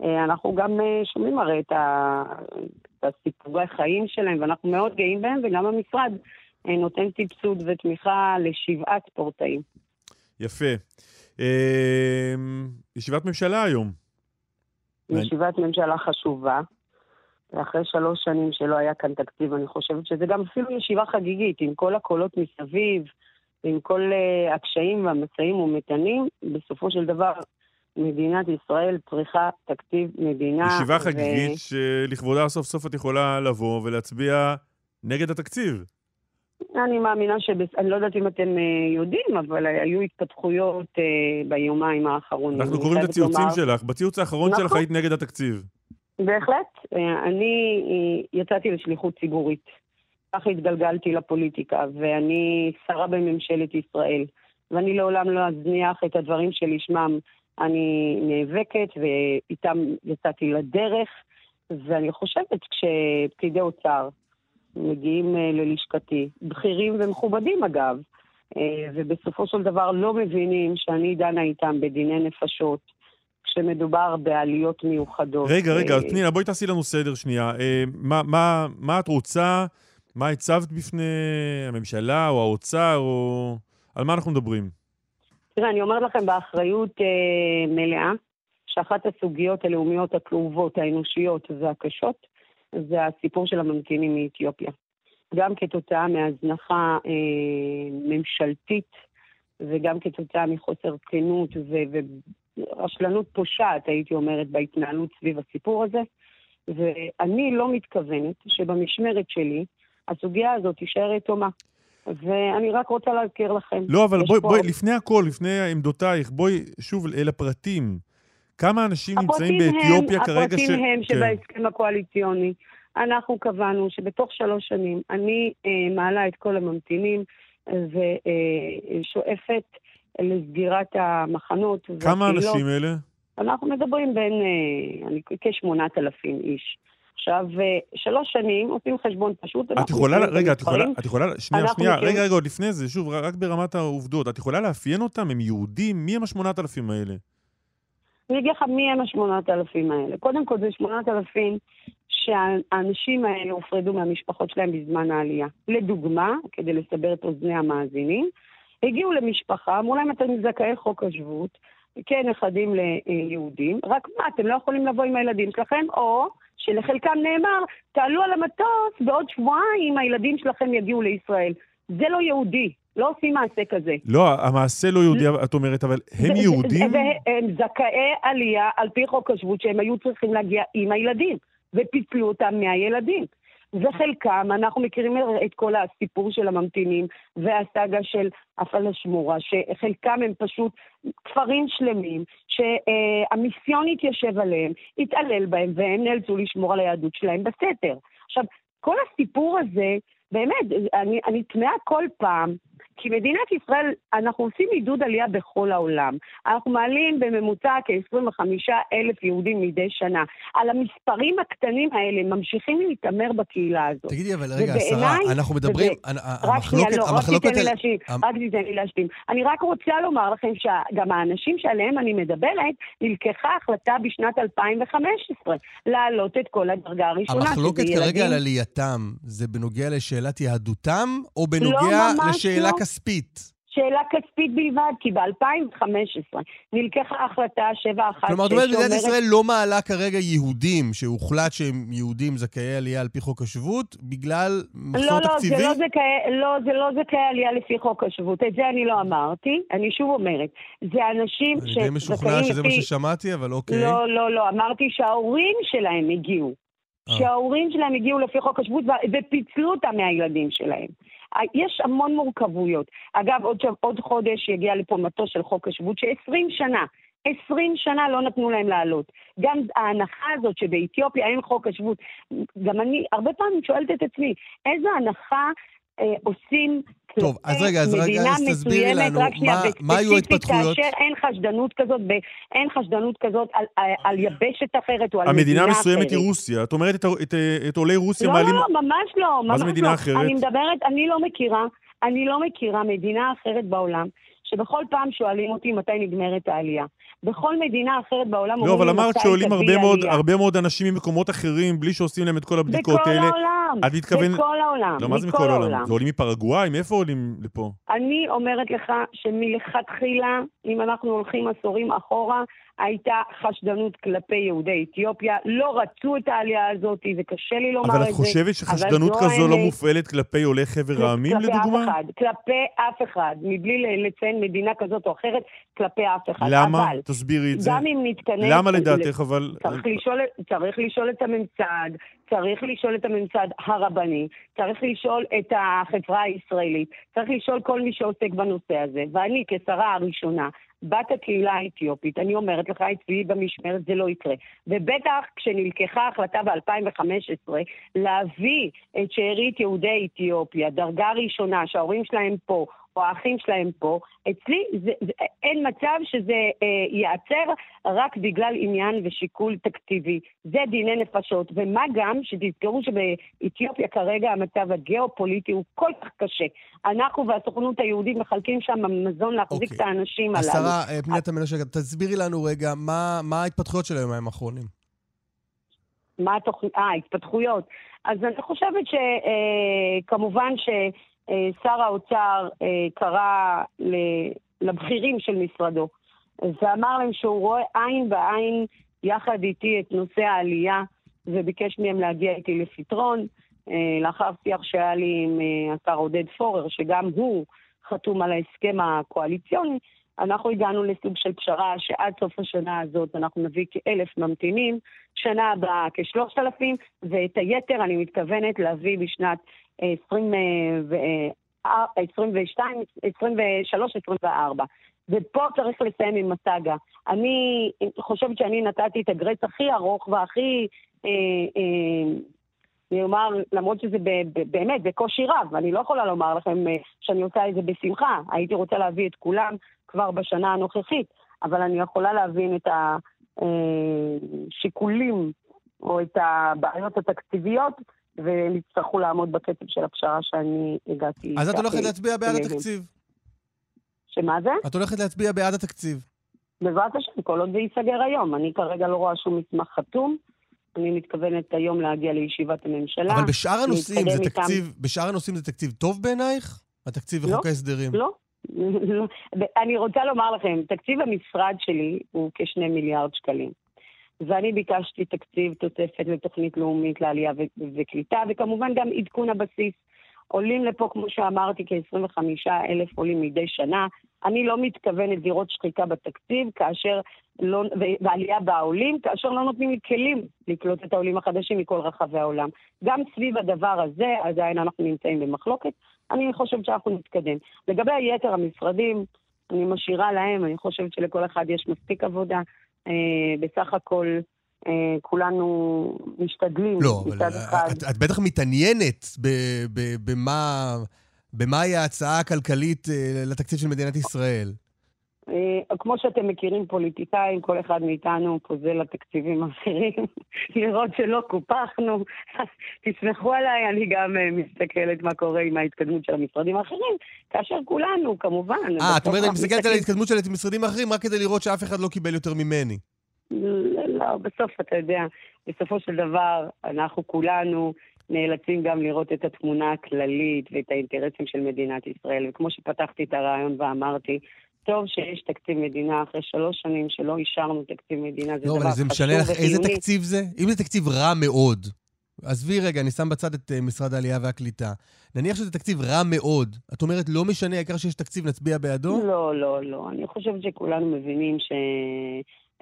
אה, אנחנו גם אה, שומעים הרי את, ה, את הסיפורי החיים שלהם, ואנחנו מאוד גאים בהם, וגם המשרד אה, נותן סבסוד ותמיכה לשבעה ספורטאים. יפה. אה, ישיבת ממשלה היום. ישיבת ממשלה חשובה, ואחרי שלוש שנים שלא היה כאן תקציב, אני חושבת שזה גם אפילו ישיבה חגיגית, עם כל הקולות מסביב, עם כל uh, הקשיים והמשאים ומתנים, בסופו של דבר מדינת ישראל צריכה תקציב מדינה. ישיבה חגיגית שלכבודה סוף סוף את יכולה לבוא ולהצביע נגד התקציב. אני מאמינה שבס... אני לא יודעת אם אתם uh, יודעים, אבל היו התפתחויות uh, ביומיים האחרונים. אנחנו קוראים את הציוצים לומר- שלך. בציוץ האחרון נכון. שלך היית נגד התקציב. בהחלט. אה, אני אה, יצאתי לשליחות ציבורית. ככה התגלגלתי לפוליטיקה, ואני שרה בממשלת ישראל. ואני לעולם לא אזניח את הדברים שלשמם אני נאבקת, ואיתם יצאתי לדרך. ואני חושבת כשפקידי אוצר מגיעים אה, ללשכתי, בכירים ומכובדים אגב, אה, ובסופו של דבר לא מבינים שאני דנה איתם בדיני נפשות, כשמדובר בעליות מיוחדות. רגע, רגע, אה, פנינה, בואי תעשי לנו סדר שנייה. מה- מה- מה את רוצה? מה הצבת בפני הממשלה או האוצר, או... על מה אנחנו מדברים? תראה, אני אומרת לכם באחריות אה, מלאה, שאחת הסוגיות הלאומיות הכאובות, האנושיות והקשות, זה הסיפור של הממתינים מאתיופיה. גם כתוצאה מהזנחה אה, ממשלתית, וגם כתוצאה מחוסר כנות ו- ורשלנות פושעת, הייתי אומרת, בהתנהלות סביב הסיפור הזה. ואני לא מתכוונת שבמשמרת שלי הסוגיה הזאת תישאר יתומה. ואני רק רוצה להזכיר לכם. לא, אבל יש בואי, פה- בואי, לפני הכל, לפני עמדותייך, בואי שוב אל הפרטים. כמה אנשים נמצאים הפרטים באתיופיה הם, כרגע הפרטים הם כן. שבהסכם הקואליציוני אנחנו קבענו שבתוך שלוש שנים אני אה, מעלה את כל הממתינים ושואפת לסגירת המחנות כמה והקהילות. אנשים אלה? אנחנו מדברים בין אה, אני- כ-8,000 איש. עכשיו, אה, שלוש שנים, עושים חשבון פשוט. את יכולה, רגע, את יכולה. את יכולה, שנייה, שנייה, מכירים- רגע, רגע, עוד לפני זה, שוב, רק ברמת העובדות, את יכולה לאפיין אותם? הם יהודים? מי הם השמונת אלפים האלה? אני אגיד לך מי הם השמונת אלפים האלה. קודם כל, זה שמונת אלפים שהאנשים האלה הופרדו מהמשפחות שלהם בזמן העלייה. לדוגמה, כדי לסבר את אוזני המאזינים, הגיעו למשפחה, אמרו להם, אתם זכאי חוק השבות, כן, נכדים ליהודים, רק מה, אתם לא יכולים לבוא עם הילדים שלכם, או שלחלקם נאמר, תעלו על המטוס, בעוד שבועיים הילדים שלכם יגיעו לישראל. זה לא יהודי, לא עושים מעשה כזה. לא, המעשה לא יהודי, את אומרת, אבל הם יהודים? הם זכאי עלייה על פי חוק השבות שהם היו צריכים להגיע עם הילדים, ופיצלו אותם מהילדים. וחלקם, אנחנו מכירים את כל הסיפור של הממתינים והסאגה של הפלשמורה, שחלקם הם פשוט כפרים שלמים, שהמיסיון התיישב עליהם, התעלל בהם, והם נאלצו לשמור על היהדות שלהם בסתר. עכשיו, כל הסיפור הזה, באמת, אני, אני תמהה כל פעם, כי מדינת ישראל, אנחנו עושים עידוד עלייה בכל העולם. אנחנו מעלים בממוצע כ-25 אלף יהודים מדי שנה. על המספרים הקטנים האלה ממשיכים להתעמר בקהילה הזאת. תגידי, אבל רגע, השרה, אנחנו מדברים... וזה- הנ- רק שנייה, המחלוקת... לא, רק המחלוקת תיתן לי להשלים, רק תיתן לי להשלים. אני רק רוצה לומר לכם שגם האנשים שעליהם אני מדברת, נלקחה החלטה בשנת 2015 להעלות את כל הדרגה הראשונה, המחלוקת כרגע על עלייתם, זה בנוגע לשאלת יהדותם, או בנוגע לא, ממש לשאלה לא. כספית? שאלה כספית בלבד, כי ב-2015 נלקחה החלטה 716 כלומר, את אומרת, מדינת ישראל לא מעלה כרגע יהודים, שהוחלט שהם יהודים זכאי עלייה על פי חוק השבות, בגלל מחסור לא, לא, תקציבי? זה לא זכאי, לא, זה לא זכאי עלייה לפי חוק השבות. את זה אני לא אמרתי. אני שוב אומרת, זה אנשים אני די משוכנע שזה מה ששמעתי, אבל אוקיי. לא, לא, לא. אמרתי שההורים שלהם הגיעו. אה. שההורים שלהם הגיעו לפי חוק השבות ופיצלו אותם מהילדים שלהם. אה, יש המון מורכבויות. אגב, עוד, עוד חודש יגיע לפה מטוס של חוק השבות, ש-20 שנה, 20 שנה לא נתנו להם לעלות. גם ההנחה הזאת שבאתיופיה אין חוק השבות, גם אני הרבה פעמים שואלת את עצמי, איזו הנחה עושים טוב, אז כלפי רגע, אז רגע, אז תסבירי לנו, מה- מה היו ההתפתחויות? כאשר אין חשדנות כזאת, אין חשדנות כזאת על, על, יבשת אחרת או על מדינה המדינה אחרת. המסוימת היא רוסיה. את אומרת את ה- את, אה, את עולי רוסיה לא, מעלים... לא, ממש לא, מה ממש זה מדינה לא. אחרת? אני מדברת, אני לא מכירה, אני לא מכירה מדינה אחרת בעולם, שבכל פעם שואלים אותי מתי נגמרת העלייה. בכל מדינה אחרת בעולם לא, אבל אמרת שעולים הרבה מאוד. הרבה מאוד אנשים ממקומות אחרים בלי שעושים להם את כל הבדיקות בכל האלה. העולם, את מתכוון- בכל העולם, לא, מה זה מכל העולם? זה עולים מפרגוואי? מאיפה עולים לפה? אני אומרת לך שמלכתחילה, אם אנחנו הולכים עשורים אחורה, הייתה חשדנות כלפי יהודי אתיופיה. לא רצו את העלייה הזאת, וקשה לי לומר אבל את את זה. חושבת שחשדנות זו כזו לא. מופעלת כלפי עולי חבר העמים, כלפי לדוגמה? אף אחד, כלפי אף אחד, מבלי לציין מדינה כזאת או אחרת, כלפי אף אחד. למה? אבל תסבירי את זה. גם אם נתכנס... למה לדעתך, אבל... צריך לשאול, צריך לשאול את הממסד, צריך לשאול את הממסד הרבני, צריך לשאול את החברה הישראלית, צריך לשאול כל מי שעוסק בנושא הזה. ואני, כשרה הראשונה, בת הקהילה האתיופית, אני אומרת לך, אצלי במשמרת זה לא יקרה. ובטח כשנלקחה החלטה ב-2015 להביא את שארית יהודי אתיופיה, דרגה ראשונה, שההורים שלהם פה, או האחים שלהם פה, אצלי זה, זה, אין מצב שזה אה, ייעצר רק בגלל עניין ושיקול תקציבי. זה דיני נפשות, ומה גם שתזכרו שבאתיופיה כרגע המצב הגיאופוליטי הוא כל כך קשה. אנחנו והסוכנות היהודית מחלקים שם מזון להחזיק אוקיי. את האנשים הללו. השרה אה, פנינה תמנו שגה, תסבירי לנו רגע מה מה ההתפתחויות של היומיים האחרונים. מה התוכנית? אה, התפתחויות. אז אני חושבת שכמובן ששר האוצר אה, קרא לבכירים של משרדו ואמר להם שהוא רואה עין בעין יחד איתי את נושא העלייה וביקש מהם להגיע איתי לפתרון. אה, לאחר שיח שהיה לי עם אה, השר עודד פורר, שגם הוא חתום על ההסכם הקואליציוני, אנחנו הגענו לסוג של פשרה שעד סוף השנה הזאת אנחנו נביא כאלף ממתינים, שנה הבאה כשלושת אלפים, ואת היתר אני מתכוונת להביא בשנת אה, 20, אה, 22, 23, 24. ופה צריך לסיים עם הסאגה. אני חושבת שאני נתתי את הגרייס הכי ארוך והכי, אה, אה, אני אומר, למרות שזה באמת בקושי רב, אני לא יכולה לומר לכם אה, שאני עושה את זה בשמחה. הייתי רוצה להביא את כולם כבר בשנה הנוכחית, אבל אני יכולה להבין את השיקולים או את הבעיות התקציביות, והם יצטרכו לעמוד בקצב של הפשרה שאני הגעתי. אז את הולכת להצביע בעד. התקציב. שמה זה? את הולכת להצביע בעד התקציב. בעזרת השם, כל עוד זה ייסגר היום. אני כרגע לא רואה שום מסמך חתום. אני מתכוונת היום להגיע לישיבת הממשלה. אבל בשאר הנושאים זה איתם. תקציב, בשאר הנושאים זה תקציב טוב בעינייך? התקציב לא, וחוק ההסדרים. לא. אני רוצה לומר לכם, תקציב המשרד שלי הוא כשני מיליארד שקלים. ואני ביקשתי תקציב תוספת לתוכנית לאומית לעלייה וקליטה, וכמובן גם עדכון הבסיס. עולים לפה, כמו שאמרתי, כ-25 אלף עולים מדי שנה. אני לא מתכוונת לראות שחיקה בתקציב, כאשר לא, ועלייה בעולים, כאשר לא נותנים לי כלים לקלוט את העולים החדשים מכל רחבי העולם. גם סביב הדבר הזה, עדיין אנחנו נמצאים במחלוקת. אני חושבת שאנחנו נתקדם. לגבי יתר המשרדים, אני משאירה להם, אני חושבת שלכל אחד יש מספיק עבודה. אה, בסך הכל, אה, כולנו משתדלים לא, אבל מצד אחד. את, את בטח מתעניינת ב- ב- במה... במהי ההצעה הכלכלית אה, לתקציב של מדינת ישראל? אה, כמו שאתם מכירים פוליטיקאים, כל אחד מאיתנו פוזל לתקציבים אחרים, לראות שלא קופחנו. תסמכו עליי, אני גם אה, מסתכלת מה קורה עם ההתקדמות של המשרדים האחרים, כאשר כולנו, כמובן... אה, את אומרת, אני מסתכלת על ההתקדמות של המשרדים האחרים רק כדי לראות שאף אחד לא קיבל יותר ממני. לא, בסוף, אתה יודע, בסופו של דבר, אנחנו כולנו נאלצים גם לראות את התמונה הכללית ואת האינטרסים של מדינת ישראל. וכמו שפתחתי את הרעיון ואמרתי, טוב שיש תקציב מדינה אחרי שלוש שנים שלא אישרנו תקציב מדינה, זה לא, דבר אבל זה חשוב משנה לך איזה וחיוני. תקציב זה? אם זה תקציב רע מאוד, עזבי רגע, אני שם בצד את אה, משרד העלייה והקליטה. נניח שזה תקציב רע מאוד, את אומרת, לא משנה, העיקר שיש תקציב, נצביע בעדו? לא, לא, לא. אני חושבת שכולנו מבינים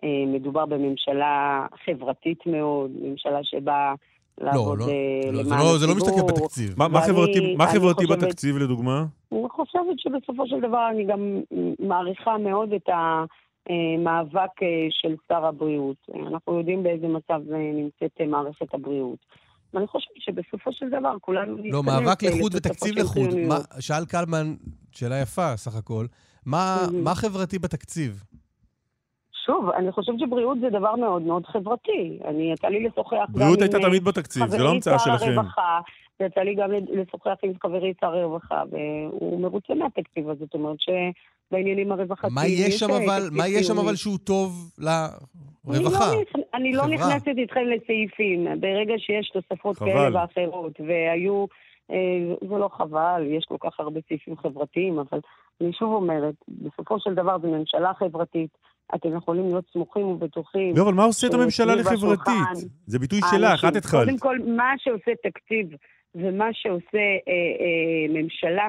שמדובר בממשלה חברתית מאוד, ממשלה שבאה לעבוד לא, אה, לא, זה למען לא- זה לא הציבור. משתקף בתקציב. מה, מה חברתי, מה חברתי חושבת- בתקציב, לדוגמה? אני חושבת שבסופו של דבר אני גם מעריכה מאוד את המאבק אה, של שר הבריאות. אנחנו יודעים באיזה מצב אה, נמצאת מערכת הבריאות. ואני חושבת שבסופו של דבר כולנו לא, מאבק לחוד ותקציב של לחוד. שאל קלמן, שאלה יפה סך הכל, מה. מה חברתי בתקציב? שוב, אני חושבת שבריאות זה דבר מאוד מאוד חברתי. אני, יצא לי לשוחח גם עם... בריאות הייתה תמיד בתקציב, זה לא חברי המצאה שר שלכם. הרווחה, ויצא לי גם לשוחח עם חברי שר הרווחה, והוא מרוצה מהתקציב הזה, זאת אומרת שבעניינים הרווחתיים... מה יש שם אבל, מה יש שם. אבל שהוא טוב לרווחה? לא, אני לא חברה. נכנסת איתכם לסעיפים. ברגע שיש תוספות. כאלה ואחרות, והיו... אה, זה לא חבל, יש כל כך הרבה סעיפים חברתיים, אבל אני שוב אומרת, בסופו של דבר זו ממשלה חברתית. אתם יכולים להיות סמוכים ובטוחים. לא, אבל מה עושה את הממשלה לחברתית? זה ביטוי שלך. את התחלת. קודם כל, מה שעושה תקציב ומה שעושה אה, אה, ממשלה,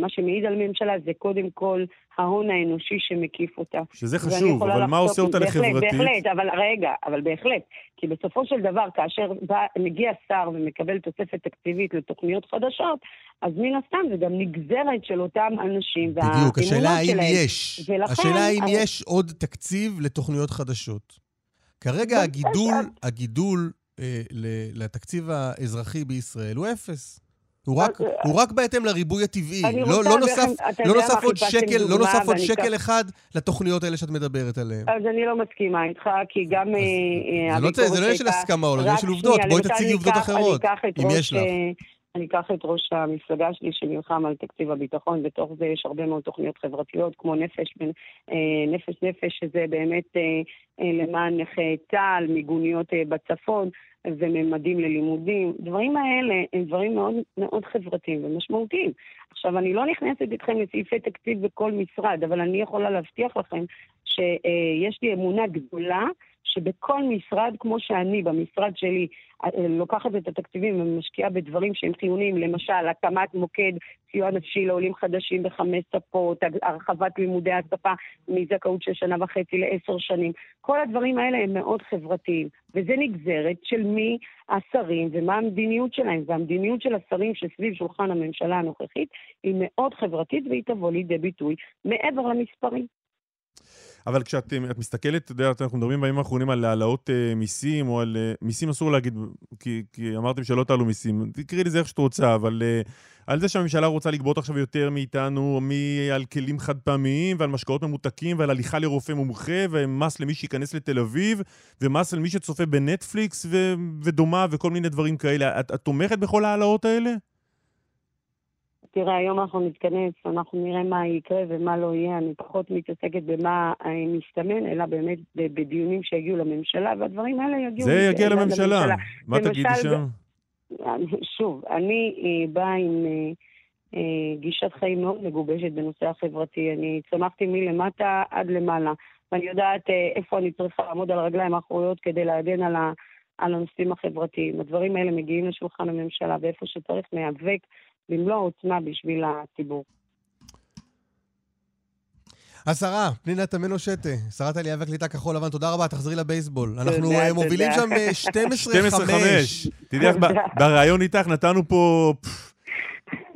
מה שמעיד על ממשלה זה קודם כל ההון האנושי שמקיף אותה. שזה חשוב, אבל מה עושה אותה בהחלט, לחברתית? בהחלט, אבל רגע, אבל בהחלט. כי בסופו של דבר, כאשר בא, מגיע שר ומקבל תוספת תקציבית לתוכניות חדשות, אז מן הסתם זה גם נגזרת של אותם אנשים בדיוק, השאלה האם. יש. ולכן- השאלה האם אבל- יש עוד תקציב לתוכניות חדשות. כרגע הגידול, הגידול אה, לתקציב האזרחי בישראל הוא אפס. הוא רק, אז, אה, הוא רק בהתאם לריבוי הטבעי. לא, לא נוסף, לא נוסף עוד שקל, לא נוסף עוד שקל אקח- אחד לתוכניות האלה שאת מדברת עליהן. אז אני לא מסכימה איתך, כי גם... אה, אה, זה לא- הביקורת זה לא עניין של הסכמה או לא, זה עניין של עובדות. בואי תציגי עובדות אחרות, אם יש לך. אה, אני אקח את ראש המפלגה שלי שנלחם על תקציב הביטחון, בתוך זה יש הרבה מאוד תוכניות חברתיות, כמו נפש אה, נפש נפש, שזה באמת אה, אה, למען נכי צה"ל, מיגוניות אה, בצפון וממדים ללימודים. דברים האלה הם דברים מאוד מאוד חברתיים ומשמעותיים. עכשיו, אני לא נכנסת איתכם לסעיפי תקציב בכל משרד, אבל אני יכולה להבטיח לכם שיש לי אמונה גדולה שבכל משרד, כמו שאני במשרד שלי, אה, לוקחת את התקציבים ומשקיעה בדברים שהם חיוניים, למשל, הקמת מוקד סיוע נפשי לעולים חדשים בחמש שפות, הרחבת לימודי השפה מזכאות של שנה וחצי לעשר שנים. כל הדברים האלה הם מאוד חברתיים, וזה נגזרת של מי השרים ומה המדיניות שלהם. והמדיניות של השרים שסביב שולחן הממשלה הנוכחית היא מאוד חברתית והיא תבוא לידי ביטוי מעבר למספרים. אבל כשאת את מסתכלת, אתה יודע, אנחנו מדברים בימים האחרונים על העלאות אה, מיסים, או על... אה, מיסים אסור להגיד, כי, כי אמרתם שלא תעלו מיסים. תקראי לזה איך שאת רוצה, אבל אה, על זה שהממשלה רוצה לגבות עכשיו יותר מאיתנו, מ- על כלים חד פעמיים, ועל משקאות ממותקים, ועל הליכה לרופא מומחה, ומס למי שייכנס לתל אביב, ומס על מי שצופה בנטפליקס ו- ודומה, וכל מיני דברים כאלה. את, את תומכת בכל ההעלאות האלה? תראה, היום אנחנו נתכנס, אנחנו נראה מה יקרה ומה לא יהיה. אני פחות מתעסקת במה אה, מסתמן, אלא באמת בדיונים שיגיעו לממשלה, והדברים האלה יגיעו... זה יגיע לממשלה. מה תגידי שם? שוב, אני אה, באה עם אה, גישת חיים מאוד מגובשת בנושא החברתי. אני צמחתי מלמטה עד למעלה. ואני יודעת איפה אני צריכה לעמוד על הרגליים האחוריות כדי להגן על, ה, על הנושאים החברתיים. הדברים האלה מגיעים לשולחן הממשלה, ואיפה שצריך ניאבק במלוא העוצמה בשביל הציבור. השרה, פנינה תמנו שטה, שרת העלייה והקליטה כחול לבן, תודה רבה, תחזרי לבייסבול. אנחנו אה, מובילים. שם אה, 12-5. 12-5. תדעי לך, בריאיון איתך נתנו פה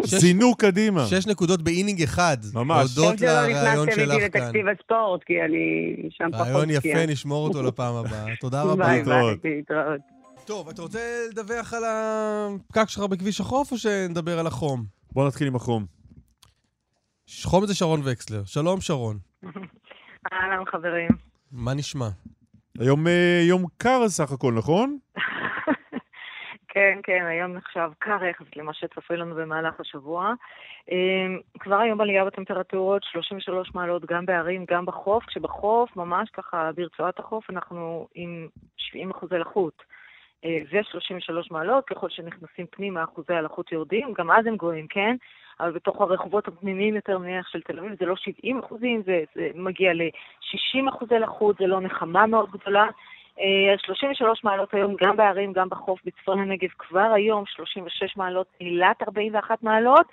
זינוק קדימה. שש נקודות באינינג אחד. ממש. הודות טוב שלא לרעיון נכנסתם שלך איתי כאן. לתקציב הספורט, כי אני שם פחות רעיון. יפה, נשמור אותו לפעם הבאה. תודה רבה. ביי ביי, להתראות. טוב, אתה רוצה לדווח על הפקק שלך בכביש החוף, או שנדבר על החום? בוא נתחיל עם החום. חום זה שרון וקסלר. שלום, שרון. אהלן חברים. מה נשמע? היום אה, יום קר סך הכל, נכון? כן, כן, היום נחשב קר יחסית למה שצפוי לנו במהלך השבוע. אמ, כבר היום עלייה בטמפרטורות, 33 מעלות גם בערים, גם בחוף, כשבחוף, ממש ככה ברצועת החוף, אנחנו עם 70 אחוזי לחות. אה, ו-33 מעלות, ככל שנכנסים פנימה אחוזי הלחות יורדים, גם אז הם גבוהים, כן? אבל בתוך הרחובות הפנימיים יותר נניח של תל אביב זה לא 70 אחוזים, זה, זה מגיע ל-60 אחוזי לחות, זה לא נחמה מאוד גדולה. אה, 33 מעלות היום גם בערים, גם בחוף בצפון הנגב, כבר היום 36 מעלות, אילת 41 מעלות.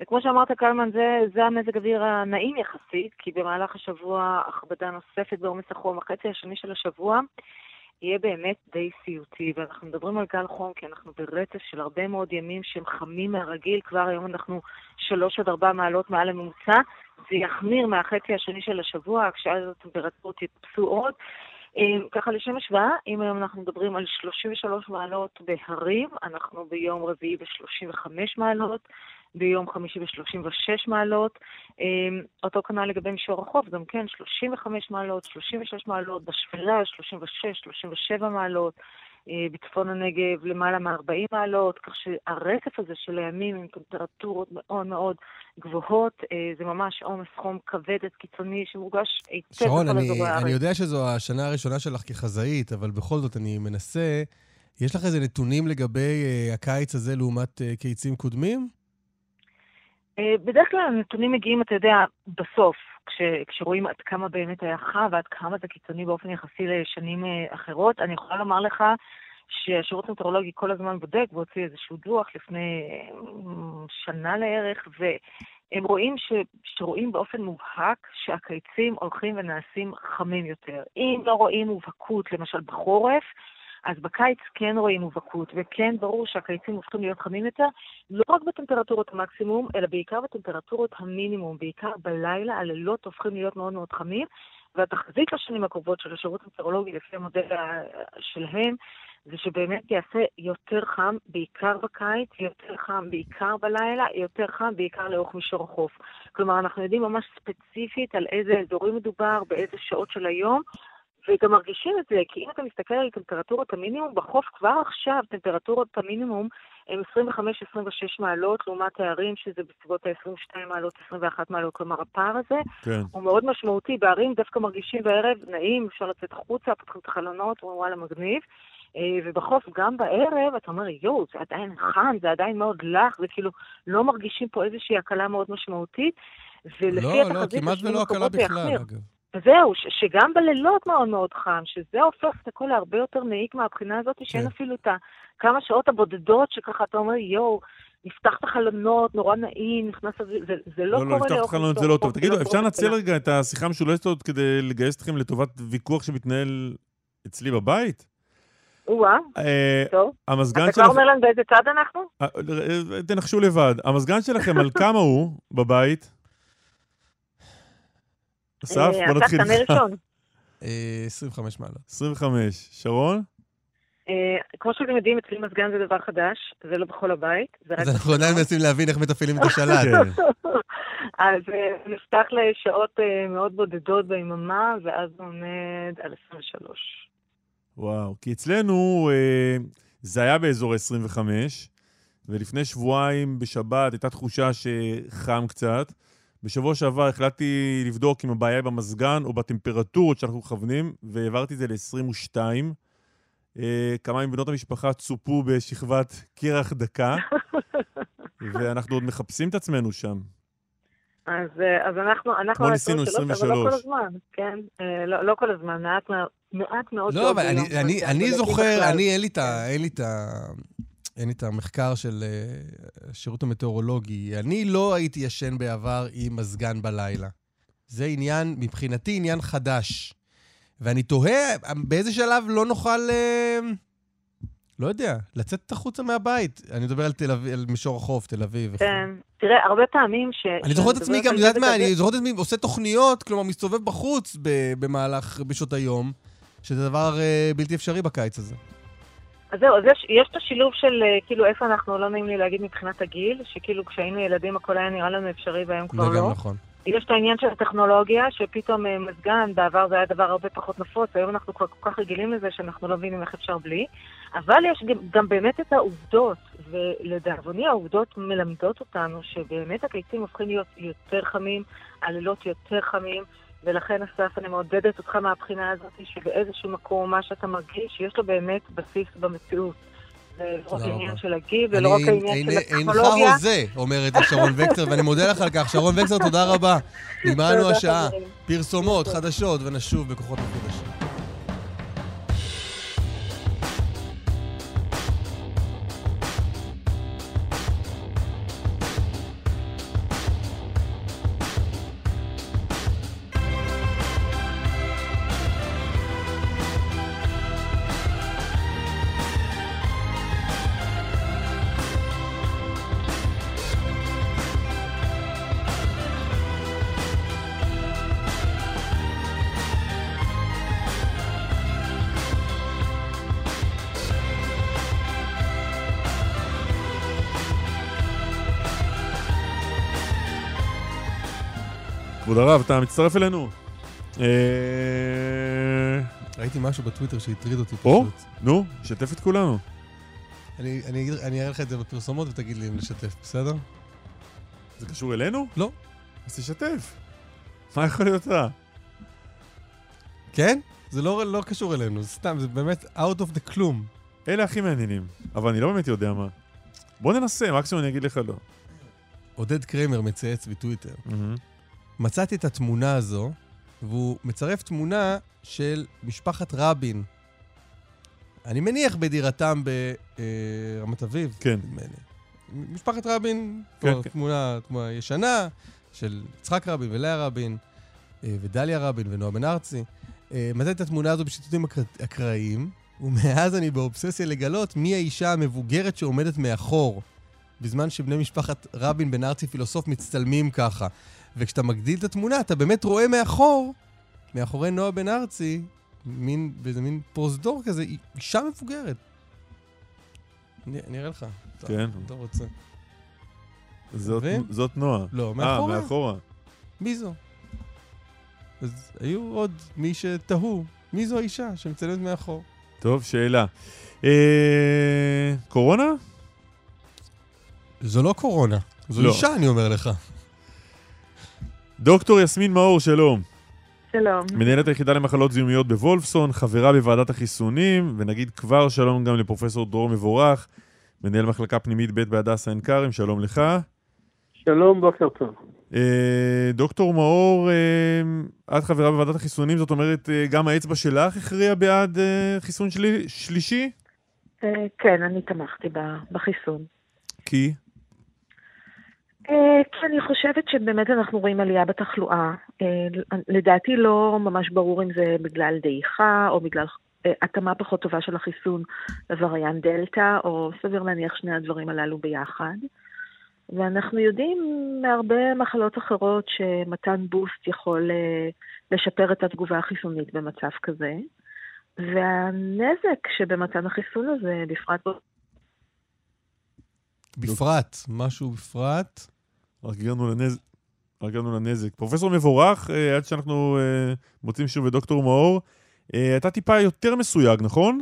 וכמו שאמרת, קלמן, זה, זה המזג אוויר הנעים יחסית, כי במהלך השבוע הכבדה נוספת בעומס החום, החצי השני של השבוע, יהיה באמת די סיוטי. ואנחנו מדברים על גל חום, כי אנחנו ברצף של הרבה מאוד ימים שהם חמים מהרגיל, כבר היום אנחנו 3 עד 4 מעלות מעל הממוצע. זה יחמיר מהחצי השני של השבוע, כשאז הטמפרטורות יטפסו עוד. אה, ככה לשם השוואה, אם היום אנחנו מדברים על 33 מעלות בהרים, אנחנו ביום רביעי ב-35 מעלות, ביום חמישי ב-36 מעלות. אה, אותו כנ"ל לגבי מישור החוף, גם כן 35 מעלות, 36 מעלות, בשפלה 36, 37 מעלות. אה, בצפון הנגב למעלה מ-40 מעלות, כך שהרצף הזה של הימים עם טמפרטורות מאוד מאוד גבוהות, אה, זה ממש עומס חום כבד קיצוני שמורגש היטב שרון, בכל אזורי הארץ. אני יודע שזו השנה הראשונה שלך כחזאית, אבל בכל זאת אני מנסה... יש לך איזה נתונים לגבי אה, הקיץ הזה לעומת קיצים קודמים? אה, בדרך כלל הנתונים מגיעים, אתה יודע, בסוף, כש, כשרואים עד כמה באמת היה חם ועד כמה זה קיצוני באופן יחסי לשנים אה, אחרות. אני יכולה לומר לך שהשירות המטאורולוגי כל הזמן בודק והוציא איזשהו דוח לפני אה, שנה לערך, והם רואים ש, שרואים באופן מובהק שהקיצים הולכים ונעשים חמים יותר. אם לא רואים מובהקות, למשל בחורף, אז בקיץ כן רואים מובהקות, וכן ברור שהקיצים הופכים להיות חמים יותר, לא רק בטמפרטורות המקסימום, אלא בעיקר בטמפרטורות המינימום, בעיקר בלילה, הלילות הופכים להיות מאוד מאוד חמים, והתחזית לשנים הקרובות של השירות המטאורולוגי, לפי המודל שלהם, זה שבאמת יעשה יותר חם, בעיקר בקיץ, יותר חם בעיקר בלילה, יותר חם בעיקר לאורך מישור החוף. כלומר, אנחנו יודעים ממש ספציפית על איזה אזורים מדובר, באיזה שעות של היום, וגם מרגישים את זה, כי אם אתה מסתכל על טמפרטורות המינימום, בחוף כבר עכשיו טמפרטורות המינימום הן 25-26 מעלות, לעומת הערים שזה בסביבות ה-22 מעלות, 21 מעלות. כלומר, הפער הזה כן. הוא מאוד משמעותי. בערים דווקא מרגישים בערב נעים, אפשר לצאת החוצה, פותחים את החלונות, וואלה מגניב. אה, ובחוף, גם בערב, אתה אומר, יואו, זה עדיין חם, זה עדיין מאוד לח, וכאילו לא מרגישים פה איזושהי הקלה מאוד משמעותית. ולפי לא, לא, התחזית כמעט לשנים ולא הקלה בכלל. אגב. וזהו, ש- שגם בלילות מאוד מאוד חם, שזה הופך את הכל להרבה יותר מעיק מהבחינה הזאת, שאין כן. אפילו את הכמה שעות הבודדות שככה אתה אומר, יואו, נפתח את החלונות, נורא נעים, נכנס זה, זה לא לא, לא, קורה לפתוח את לאורך החלונות זה לא טוב. תגידו, לא אפשר לנצל. רגע את השיחה המשולשת הזאת כדי לגייס אתכם לטובת ויכוח שמתנהל אצלי בבית? או-אה, אה, טוב. המזגן אתה כבר. אומר לנו באיזה צד אנחנו? אה, אה, תנחשו לבד. המזגן שלכם, על כמה הוא בבית? אסף, אה, בוא נתחיל איתך. ראשון. אה, 25 מעלות. 25. שרון? אה, כמו שאתם יודעים, אצלי מזגן זה דבר חדש, זה לא בכל הבית. אז אנחנו עדיין מנסים להבין איך מתפעלים את השלט. אז אה, נפתח לשעות מאוד בודדות ביממה, ואז הוא עומד על 23. וואו. כי אצלנו זה היה באזור ה-25, ולפני שבועיים בשבת הייתה תחושה שחם קצת. בשבוע שעבר החלטתי לבדוק אם הבעיה היא במזגן או בטמפרטורות שאנחנו מכוונים, והעברתי את זה ל-22. אה, כמה מבנות המשפחה צופו בשכבת קרח דקה, ואנחנו עוד מחפשים את עצמנו שם. אז, אה, אז אנחנו, אנחנו כמו ניסינו 23, אבל לא כל 23. הזמן, כן? אה, לא, לא כל הזמן, מעט, מעט מאוד לא, שעות אבל אני- אני- כן, אני לדעתי זוכר. אני, אין לי את ה... אין לי את המחקר של אה, השירות המטאורולוגי. אני לא הייתי ישן בעבר עם מזגן בלילה. זה עניין, מבחינתי, עניין חדש. ואני תוהה, באיזה שלב לא נוכל, אה, לא יודע, לצאת החוצה מהבית. אני מדבר על תל אביב, על מישור החוף, תל אביב. כן, תראה, הרבה פעמים ש... אני זוכר את עצמי גם, את יודעת מה, אני זוכר את עצמי עושה תוכניות, כלומר, מסתובב בחוץ במהלך, בשעות היום, שזה דבר אה, בלתי אפשרי בקיץ הזה. אז זהו, אז יש, יש את השילוב של אה, כאילו איפה אנחנו, לא נעים לי להגיד מבחינת הגיל, שכאילו כשהיינו ילדים הכל היה נראה לנו אפשרי והיום כבר זה גם לא. נכון. יש את העניין של הטכנולוגיה, שפתאום אה, מזגן, בעבר זה היה דבר הרבה פחות נפוץ, היום אנחנו כבר כל כך רגילים לזה שאנחנו לא מבינים איך אפשר בלי. אבל יש גם, גם באמת את העובדות, ולדאבוני העובדות מלמדות אותנו שבאמת הקיצים הופכים להיות יותר חמים, הלילות יותר חמים, ולכן אסף, אני מעודדת אותך מהבחינה הזאת, שבאיזשהו מקום מה שאתה מרגיש, יש לו באמת בסיס במציאות. זה לא רק העניין. של הגיל, ולא רק העניין של אין- אינך הטכנולוגיה. הוזה, אומרת שרון וקטר, ואני מודה לך על כך. שרון וקטר, תודה רבה. נגמרנו השעה. פרסומות, חדשות, ונשוב בכוחות מחודשים. כבוד הרב, אתה מצטרף אלינו. אה, ראיתי משהו בטוויטר שהטריד אותי או, פשוט. נו, שתף את כולנו. אני אני אגיד- אני אראה לך את זה בפרסומות ותגיד לי אם לשתף, בסדר? זה קשור אלינו? לא. אז תשתף. מה יכול להיות רע? כן? זה לא לא קשור אלינו, זה סתם, זה באמת out of the כלום. אלה הכי מעניינים, אבל אני לא באמת יודע מה. בוא ננסה, מקסימום אני אגיד לך לא. עודד קרמר מצייץ בטוויטר. מצאתי את התמונה הזו, והוא מצרף תמונה של משפחת רבין. אני מניח בדירתם ברמת אביב. כן. לי. משפחת רבין, כן, כן. תמונה, תמונה ישנה של יצחק רבין ולאה רבין, אה, ודליה רבין ונועה בן ארצי. אה, מצאתי את התמונה הזו בשיטוטים אקר- אקראיים, ומאז אני באובססיה לגלות מי האישה המבוגרת שעומדת מאחור, בזמן שבני משפחת רבין בן ארצי פילוסוף מצטלמים ככה. וכשאתה מגדיל את התמונה, אתה באמת רואה מאחור, מאחורי נועה בן ארצי, מין, באיזה מין פרוזדור כזה, אישה מבוגרת. אני, אני אראה לך. אתה- כן. אתה רוצה. זאת-? זאת נועה. לא, אה, מאחורה. מאחורה. מי זו? אז היו עוד מי שתהו, מי זו האישה שמצלמת מאחור? טוב, שאלה. אה, קורונה? זו לא קורונה, זו לא. אישה, אני אומר לך. דוקטור יסמין מאור, שלום. שלום. מנהלת היחידה למחלות זיהומיות בוולפסון, חברה בוועדת החיסונים, ונגיד כבר שלום גם לפרופסור דרור מבורך, מנהל מחלקה פנימית ב' בהדסה עין כרם, שלום לך. שלום, בוקר טוב. אה, דוקטור מאור, אה, את חברה בוועדת החיסונים, זאת אומרת, אה, גם האצבע שלך הכריעה בעד אה, חיסון שלי, שלישי? אה, כן, אני תמכתי ב- בחיסון. כי? אה, כי אני חושבת שבאמת אנחנו רואים עלייה בתחלואה. אה, לדעתי לא ממש ברור אם זה בגלל דעיכה או בגלל אה, התאמה פחות טובה של החיסון לווריאנט דלתא, או סביר להניח שני הדברים הללו ביחד. ואנחנו יודעים מהרבה מחלות אחרות שמתן בוסט יכול לשפר את התגובה החיסונית במצב כזה. והנזק שבמתן החיסון הזה, בפרט בפרט, משהו בפרט. רק הגענו לנזק. רק הגענו לנזק. פרופסור מבורך, אה, עד שאנחנו אה, מוצאים שוב את דוקטור מאור, אה, אתה טיפה יותר מסויג, נכון?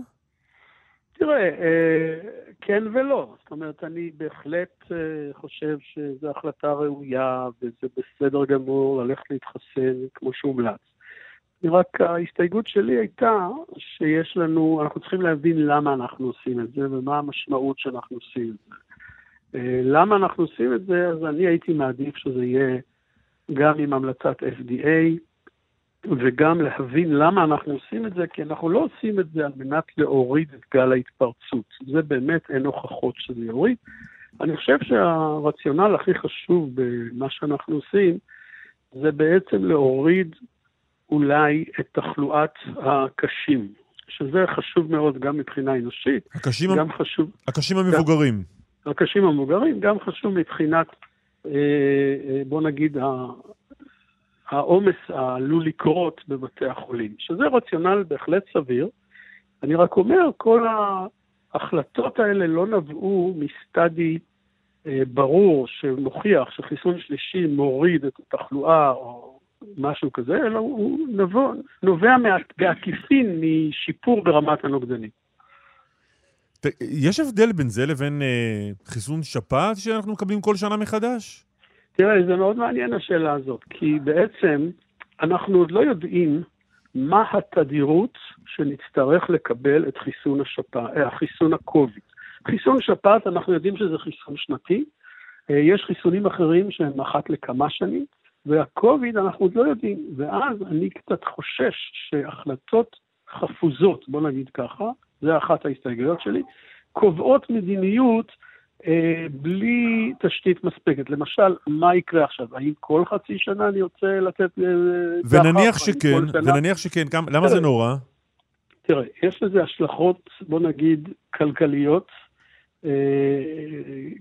תראה, אה, כן ולא. זאת אומרת, אני בהחלט אה, חושב שזו החלטה ראויה וזה בסדר גמור ללכת להתחסן כמו שהומלץ. רק ההסתייגות שלי הייתה שיש לנו, אנחנו צריכים להבין למה אנחנו עושים את זה ומה המשמעות שאנחנו עושים את זה. אה, למה אנחנו עושים את זה? אז אני הייתי מעדיף שזה יהיה גם עם המלצת FDA, וגם להבין למה אנחנו עושים את זה, כי אנחנו לא עושים את זה על מנת להוריד את גל ההתפרצות. זה באמת אין הוכחות שזה יוריד. אני חושב שהרציונל הכי חשוב במה שאנחנו עושים, זה בעצם להוריד אולי את תחלואת הקשים, שזה חשוב מאוד גם מבחינה אנושית, הקשים, גם חשוב... הקשים המבוגרים. הקשים המבוגרים, גם חשוב מבחינת, אה, אה, בוא נגיד, העומס העלול לקרות בבתי החולים, שזה רציונל בהחלט סביר. אני רק אומר, כל ההחלטות האלה לא נבעו מסטאדי אה, ברור שמוכיח שחיסון שלישי מוריד את התחלואה או משהו כזה, אלא הוא נובע מה- בעקיפין משיפור ברמת הנוגדנים. יש הבדל בין זה לבין אה, חיסון שפעת שאנחנו מקבלים כל שנה מחדש? תראה, זה מאוד מעניין השאלה הזאת, כי בעצם אנחנו עוד לא יודעים מה התדירות שנצטרך לקבל את חיסון השפעת, אה, חיסון הקוביד. חיסון שפעת, אנחנו יודעים שזה חיסון שנתי, אה, יש חיסונים אחרים שהם אחת לכמה שנים, והקוביד אנחנו עוד לא יודעים, ואז אני קצת חושש שהחלטות חפוזות, בוא נגיד ככה, זה אחת ההסתייגויות שלי, קובעות מדיניות אה, בלי תשתית מספקת. למשל, מה יקרה עכשיו? האם כל חצי שנה אני רוצה לתת... אה, ונניח שכן? ונניח שכן, כמה- למה זה נורא? תראה, יש לזה השלכות, בוא נגיד, כלכליות אה,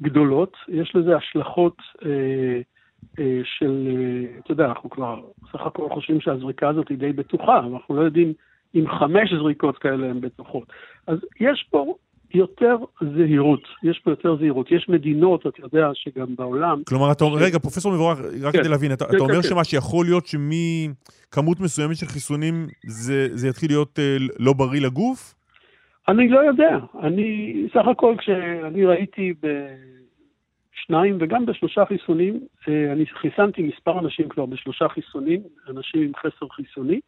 גדולות, יש לזה השלכות אה, אה, של, אה, אתה יודע, אנחנו כבר סך הכל חושבים שהזריקה הזאת היא די בטוחה, אבל אנחנו לא יודעים אם חמש זריקות כאלה הן בטוחות. אז יש פה יותר זהירות, יש פה יותר זהירות. יש מדינות, אתה יודע, שגם בעולם, כלומר, אתה אומר, רגע, פרופסור מבורך, רק כן. כדי להבין, אתה כן, אתה אומר כן, כן. שמה שיכול להיות שמכמות מסוימת של חיסונים זה זה יתחיל להיות אה, לא בריא לגוף? אני לא יודע. אני, סך הכל, כשאני ראיתי בשניים וגם בשלושה חיסונים, אה, אני חיסנתי מספר אנשים כבר בשלושה חיסונים, אנשים עם חסר חיסוני,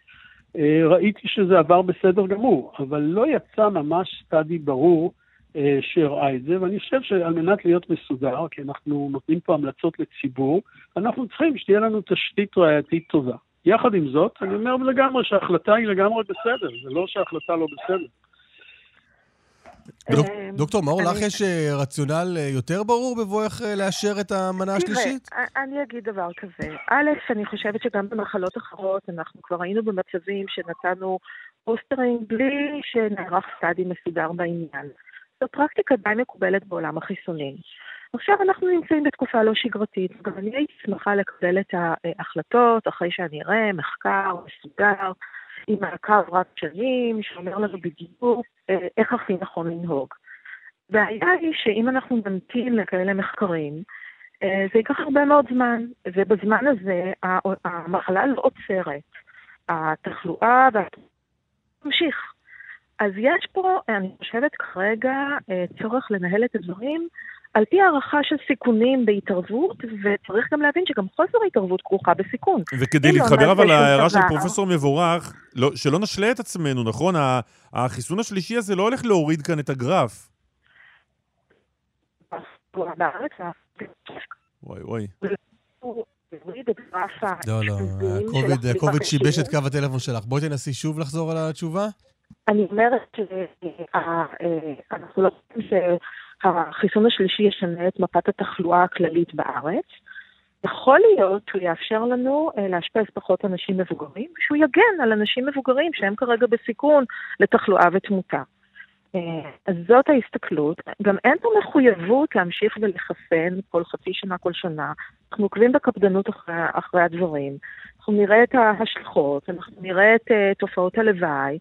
ראיתי שזה עבר בסדר גמור, אבל לא יצא ממש סטאדי ברור אה, שהראה את זה, ואני חושב שעל מנת להיות מסודר, כי אנחנו נותנים פה המלצות לציבור, אנחנו צריכים שתהיה לנו תשתית ראייתית טובה. יחד עם זאת, אני אומר לגמרי שההחלטה היא לגמרי בסדר, זה לא שההחלטה לא בסדר. אה, דוקטור מאור, לך יש אה, רציונל אה, יותר ברור בבואך אה, לאשר את המנה השלישית? תראה, אני אגיד דבר כזה. א', אני חושבת שגם במחלות אחרות אנחנו כבר היינו במצבים שנתנו בוסטרים בלי שנערך סטאדי מסודר בעניין. זו פרקטיקה די מקובלת בעולם החיסונים. עכשיו אנחנו נמצאים בתקופה לא שגרתית, וגם אני הייתי שמחה לקבל את ההחלטות אחרי שאני אראה מחקר מסודר, עם מעקב רב שנים, שאומר לנו בדיוק אה, איך הכי נכון לנהוג. הבעיה היא שאם אנחנו נמתין לכאלה מחקרים, אה, זה ייקח הרבה מאוד זמן, ובזמן הזה המחלה לא עוצרת. התחלואה תמשיך. אז יש פה, אני חושבת כרגע, אה, צורך לנהל את הדברים על פי הערכה של סיכונים בהתערבות, וצריך גם להבין שגם חוסר ההתערבות כרוכה בסיכון. וכדי לא להתחבר נעשה אבל להערה של פרופסור מבורך, לא- שלא נשלה את עצמנו, נכון? החיסון השלישי הזה לא הולך להוריד כאן את הגרף. בארץ וואי וואי. לא, לא, הקוביד- שיבש את. קו הטלפון שלך. בואי תנסי שוב לחזור על התשובה. אני אומרת שאנחנו לא חושבים שהחיסון השלישי ישנה את מפת התחלואה הכללית בארץ. יכול להיות שהוא יאפשר לנו אה, לאשפז פחות אנשים מבוגרים, ושהוא יגן על אנשים מבוגרים שהם כרגע בסיכון לתחלואה ותמותה. אה, אז זאת ההסתכלות. גם אין פה מחויבות להמשיך ולחסן כל חצי שנה, כל שנה. אנחנו עוקבים בקפדנות אחרי, אחרי הדברים. אנחנו נראה את ההשלכות, אנחנו נראה את uh, תופעות הלוואי,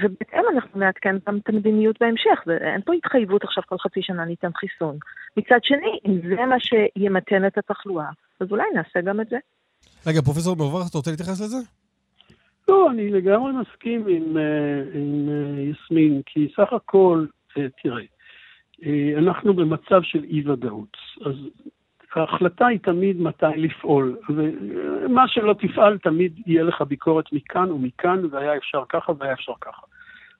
ובהתאם אנחנו נעדכן גם את המדיניות בהמשך. ואין פה התחייבות עכשיו כל חצי שנה ניתן חיסון. מצד שני, אם זה מה שימתן את התחלואה, אז אולי נעשה גם את זה. רגע, פרופסור מבורך, אתה רוצה להתייחס לזה? לא, אני לגמרי מסכים עם, אה, עם אה, יסמין, כי סך הכל, אה, תראה, אה, אנחנו במצב של אי-ודאות. אז ההחלטה היא תמיד מתי לפעול, ומה שלא תפעל תמיד יהיה לך ביקורת מכאן ומכאן, והיה אפשר ככה והיה אפשר ככה.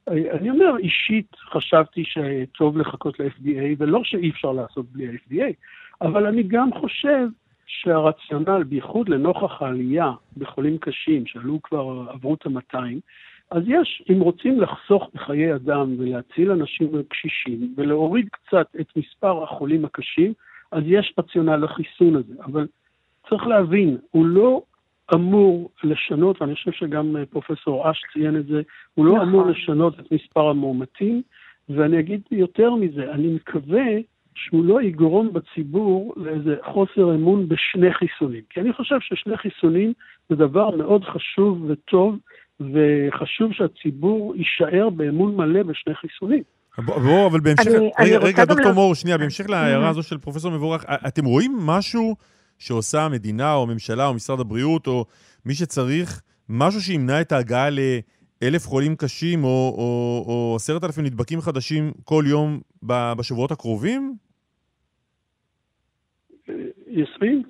אני אומר, אישית חשבתי שטוב לחכות ל-FDA, ולא שאי אפשר לעשות בלי ה-FDA, אבל אני גם חושב שהרציונל, בייחוד לנוכח העלייה בחולים קשים, שעלו כבר, עברו את ה-200, אז יש, אם רוצים לחסוך בחיי אדם ולהציל אנשים קשישים ולהוריד קצת את מספר החולים הקשים, אז יש רציונל לחיסון הזה. אבל צריך להבין, הוא לא אמור לשנות, ואני חושב שגם אה, פרופסור אש ציין את זה, הוא לא נכון. אמור לשנות את מספר המאומתים, ואני אגיד יותר מזה, אני מקווה שהוא לא יגרום בציבור לאיזה חוסר אמון בשני חיסונים. כי אני חושב ששני חיסונים זה דבר מאוד חשוב וטוב, וחשוב שהציבור יישאר באמון מלא בשני חיסונים. בוא, בוא, אבל בהמשך... אני- אני רגע, רוצה רגע, דוקטור לה- מור, שנייה, בהמשך להערה. הזו של פרופסור מבורך, אתם רואים משהו שעושה המדינה, או הממשלה, או משרד הבריאות, או מי שצריך, משהו שימנע את ההגעה לאלף חולים קשים, או, או, או עשרת אלפים נדבקים חדשים כל יום ב- בשבועות הקרובים? יסמין?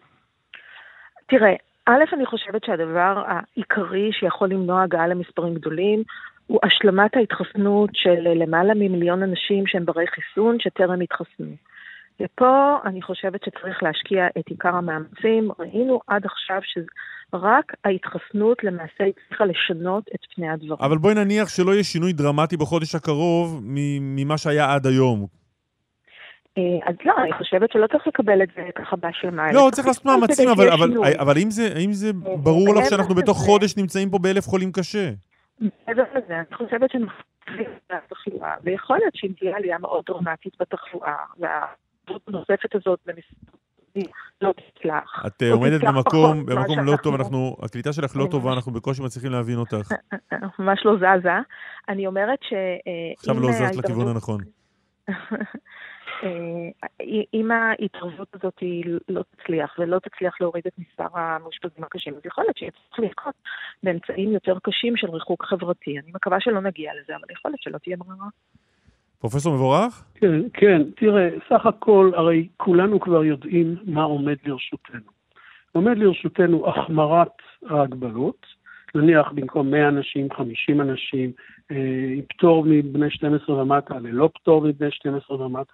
תראה, א', אני חושבת שהדבר העיקרי שיכול למנוע הגעה למספרים גדולים הוא השלמת ההתחסנות של למעלה ממיליון אנשים שהם ברי חיסון שטרם התחסנו. ופה אני חושבת שצריך להשקיע את עיקר המאמצים. ראינו עד עכשיו שרק ההתחסנות למעשה הצליחה לשנות את פני הדברים. אבל בואי נניח שלא יהיה שינוי דרמטי בחודש הקרוב ממה שהיה עד היום. אה, אז לא, אני חושבת שלא צריך לקבל את זה ככה בהשלמה. לא, צריך לעשות מאמצים, אבל, אבל. אבל האם זה, האם זה אה, ברור לך שאנחנו בתוך חודש נמצאים פה באלף חולים קשה? מעבר לזה, אני חושבת שמחזירים את התחלואה, ויכול להיות שאם תהיה עלייה מאוד דרמטית בתחלואה, והעבודה הנוספת הזאת במספרים לא תצלח. את אה, עומדת במקום, במקום לא טוב, אנחנו, הקליטה שלך לא טובה, אנחנו בקושי מצליחים להבין אותך. ממש לא זזה. אני אומרת ש... עכשיו לא זזת לכיוון הנכון. אה, אם ההתערבות הזאת היא לא תצליח ולא תצליח להוריד את מספר המאושפזים הקשים, אז יכול להיות שצריך לנקוט באמצעים יותר קשים של ריחוק חברתי. אני מקווה שלא נגיע לזה, אבל יכול להיות שלא תהיה ברירה. פרופסור מבורך? כן, כן, תראה, סך הכל, הרי כולנו כבר יודעים מה עומד לרשותנו. עומד לרשותנו החמרת ההגבלות, נניח במקום 100 אנשים, 50 אנשים, אה, עם פטור מבני 12 ומטה, ללא פטור מבני 12 ומטה,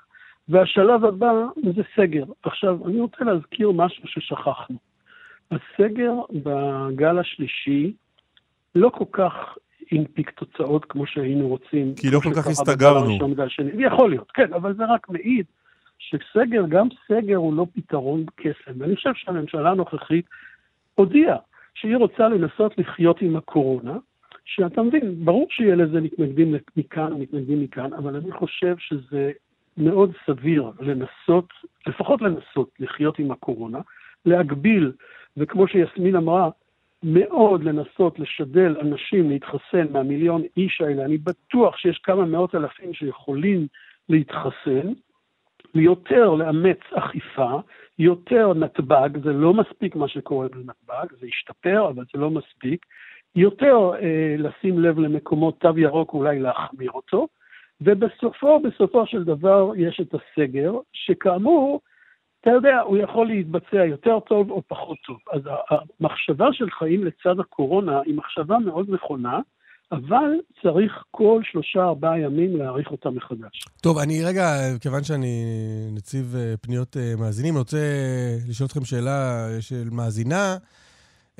והשלב הבא זה סגר. עכשיו, אני רוצה להזכיר משהו ששכחנו. הסגר בגל השלישי לא כל כך הנפיק תוצאות כמו שהיינו רוצים. כי לא כל כך הסתגרנו. יכול להיות, כן, אבל זה רק מעיד שסגר, גם סגר הוא לא פתרון קסם. ואני חושב שהממשלה הנוכחית הודיעה שהיא רוצה לנסות לחיות עם הקורונה, שאתה מבין, ברור שיהיה לזה מתנגדים מכאן ומתנגדים מכאן, אבל אני חושב שזה מאוד סביר לנסות, לפחות לנסות לחיות עם הקורונה, להגביל, וכמו שיסמין אמרה, מאוד לנסות לשדל אנשים להתחסן מהמיליון איש האלה. אני בטוח שיש כמה מאות אלפים שיכולים להתחסן, יותר לאמץ אכיפה, יותר נתב"ג, זה לא מספיק מה שקורה בנתב"ג, זה ישתפר, אבל זה לא מספיק, יותר אה, לשים לב למקומות תו ירוק, אולי להחמיר אותו, ובסופו, בסופו של דבר, יש את הסגר, שכאמור, אתה יודע, הוא יכול להתבצע יותר טוב או פחות טוב. אז המחשבה של חיים לצד הקורונה היא מחשבה מאוד נכונה, אבל צריך כל שלושה ארבעה ימים להעריך אותה מחדש. טוב, אני רגע, כיוון שאני נציב אה, פניות אה, מאזינים, אני רוצה לשאול אתכם שאלה של מאזינה.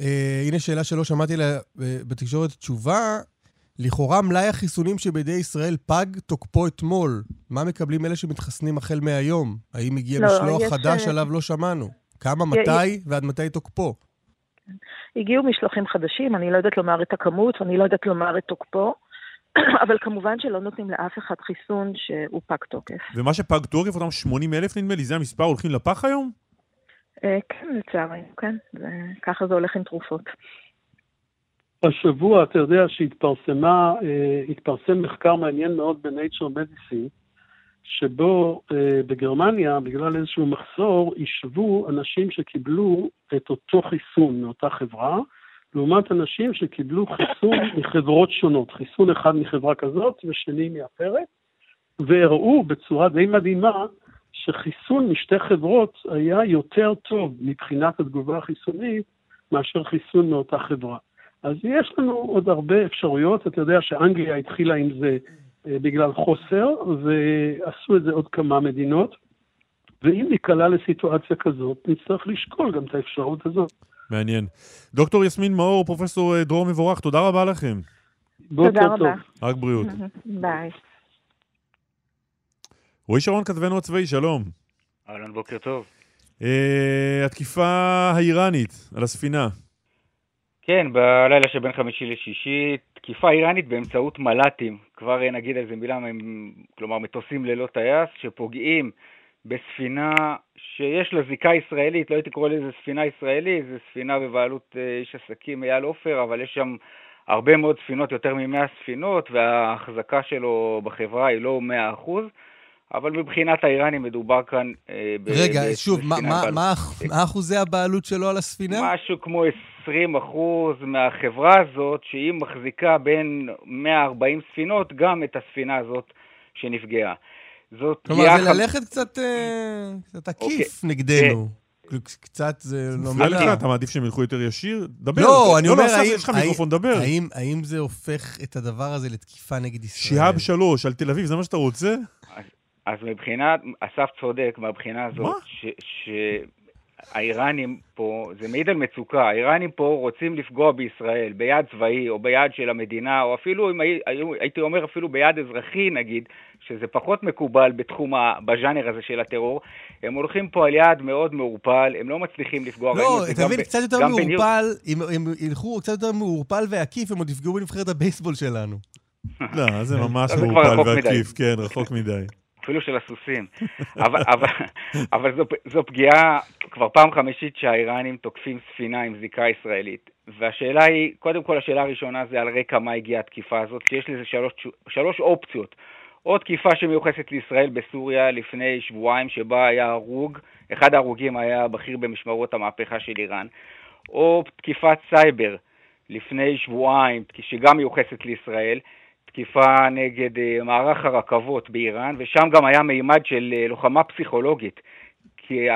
אה, הנה שאלה שלא שמעתי לה אה, בתקשורת תשובה. לכאורה מלאי החיסונים שבידי ישראל פג תוקפו אתמול. מה מקבלים אלה שמתחסנים החל מהיום? האם הגיע לא, משלוח יש, חדש אה, עליו לא שמענו? כמה, י- מתי ועד מתי תוקפו? הגיעו משלוחים חדשים, אני לא יודעת לומר את הכמות ואני לא יודעת לומר את תוקפו, אבל כמובן שלא נותנים לאף אחד חיסון שהוא פג תוקף. ומה שפג תוקף, אותם 80 אלף נדמה לי, זה המספר, הולכים לפח היום? אה, כן, לצערנו, כן. ככה זה הולך עם תרופות. השבוע, אתה יודע שהתפרסמה, אה, התפרסם מחקר מעניין מאוד ב-Nature Medicine, שבו אה, בגרמניה, בגלל איזשהו מחסור, השוו אנשים שקיבלו את אותו חיסון מאותה חברה, לעומת אנשים שקיבלו חיסון מחברות שונות, חיסון אחד מחברה כזאת ושני מאחרת, והראו בצורה די מדהימה שחיסון משתי חברות היה יותר טוב מבחינת התגובה החיסונית מאשר חיסון מאותה חברה. אז יש לנו עוד הרבה אפשרויות, אתה יודע שאנגליה התחילה עם זה אה, בגלל חוסר, ועשו את זה עוד כמה מדינות. ואם ניקלע לסיטואציה כזאת, נצטרך לשקול גם את האפשרות הזאת. מעניין. דוקטור יסמין מאור, פרופסור אה, דרור מבורך, תודה רבה לכם. תודה טוב. רבה. רק בריאות. ביי. רועי שרון, כתבנו הצבאי, שלום. אהלן, בוקר טוב. אה, התקיפה האיראנית על הספינה. כן, בלילה שבין חמישי לשישי, תקיפה איראנית באמצעות מל"טים, כבר אה, נגיד איזה מילה, הם- כלומר מטוסים ללא טייס, שפוגעים בספינה שיש לה זיקה ישראלית, לא הייתי קורא לזה ספינה ישראלית, זו ספינה בבעלות אה, איש עסקים אייל עופר, אבל יש שם הרבה מאוד ספינות, יותר מ-100 ספינות, וההחזקה שלו בחברה היא לא 100%. אבל מבחינת האיראנים מדובר כאן אה, רגע, ב- שוב, מה- מה- מה מה אחוזי הבעלות שלו על הספינה? משהו כמו 20 אחוז מהחברה הזאת, שהיא מחזיקה בין 140 ספינות, גם את הספינה הזאת שנפגעה. זאת כלומר, זה ללכת קצת אה, קצת אוקיי. עקיף נגדנו. כאילו, קצת זה לא מפריע. לך? אתה מעדיף שהם ילכו יותר ישיר? דבר. לא, אני אומר, עכשיו האם- יש לך מיקרופון, דבר. האם- האם זה הופך את הדבר הזה לתקיפה נגד ישראל? שיהאב שלוש על תל אביב, זה מה שאתה רוצה? אז מבחינת, אסף צודק מהבחינה הזאת, מה? שהאיראנים פה, זה מעיד על מצוקה, האיראנים פה רוצים לפגוע בישראל, ביעד צבאי או ביעד של המדינה, או אפילו, אם הייתי אומר אפילו ביעד אזרחי נגיד, שזה פחות מקובל בתחום, בז'אנר הזה של הטרור, הם הולכים פה על יעד מאוד מעורפל, הם לא מצליחים לפגוע. לא, ב- קצת יותר מעורפל, אם הם ילכו קצת יותר מעורפל ועקיף, הם עוד יפגעו בנבחרת הבייסבול שלנו. לא, זה ממש מעורפל. ועקיף, כן, רחוק מדי. אפילו של הסוסים. אבל, אבל, אבל זו, זו פגיעה כבר פעם חמישית שהאיראנים תוקפים ספינה עם זיקה ישראלית. והשאלה היא, קודם כל השאלה הראשונה זה על רקע מה הגיעה התקיפה הזאת, כי יש לזה שלוש, שלוש אופציות. או תקיפה שמיוחסת לישראל בסוריה לפני שבועיים, שבה היה הרוג, אחד ההרוגים היה בכיר במשמרות המהפכה של איראן, או תקיפת סייבר לפני שבועיים, שגם מיוחסת לישראל, תקיפה נגד אה, מערך הרכבות באיראן, ושם גם היה מימד של אה, לוחמה פסיכולוגית, כי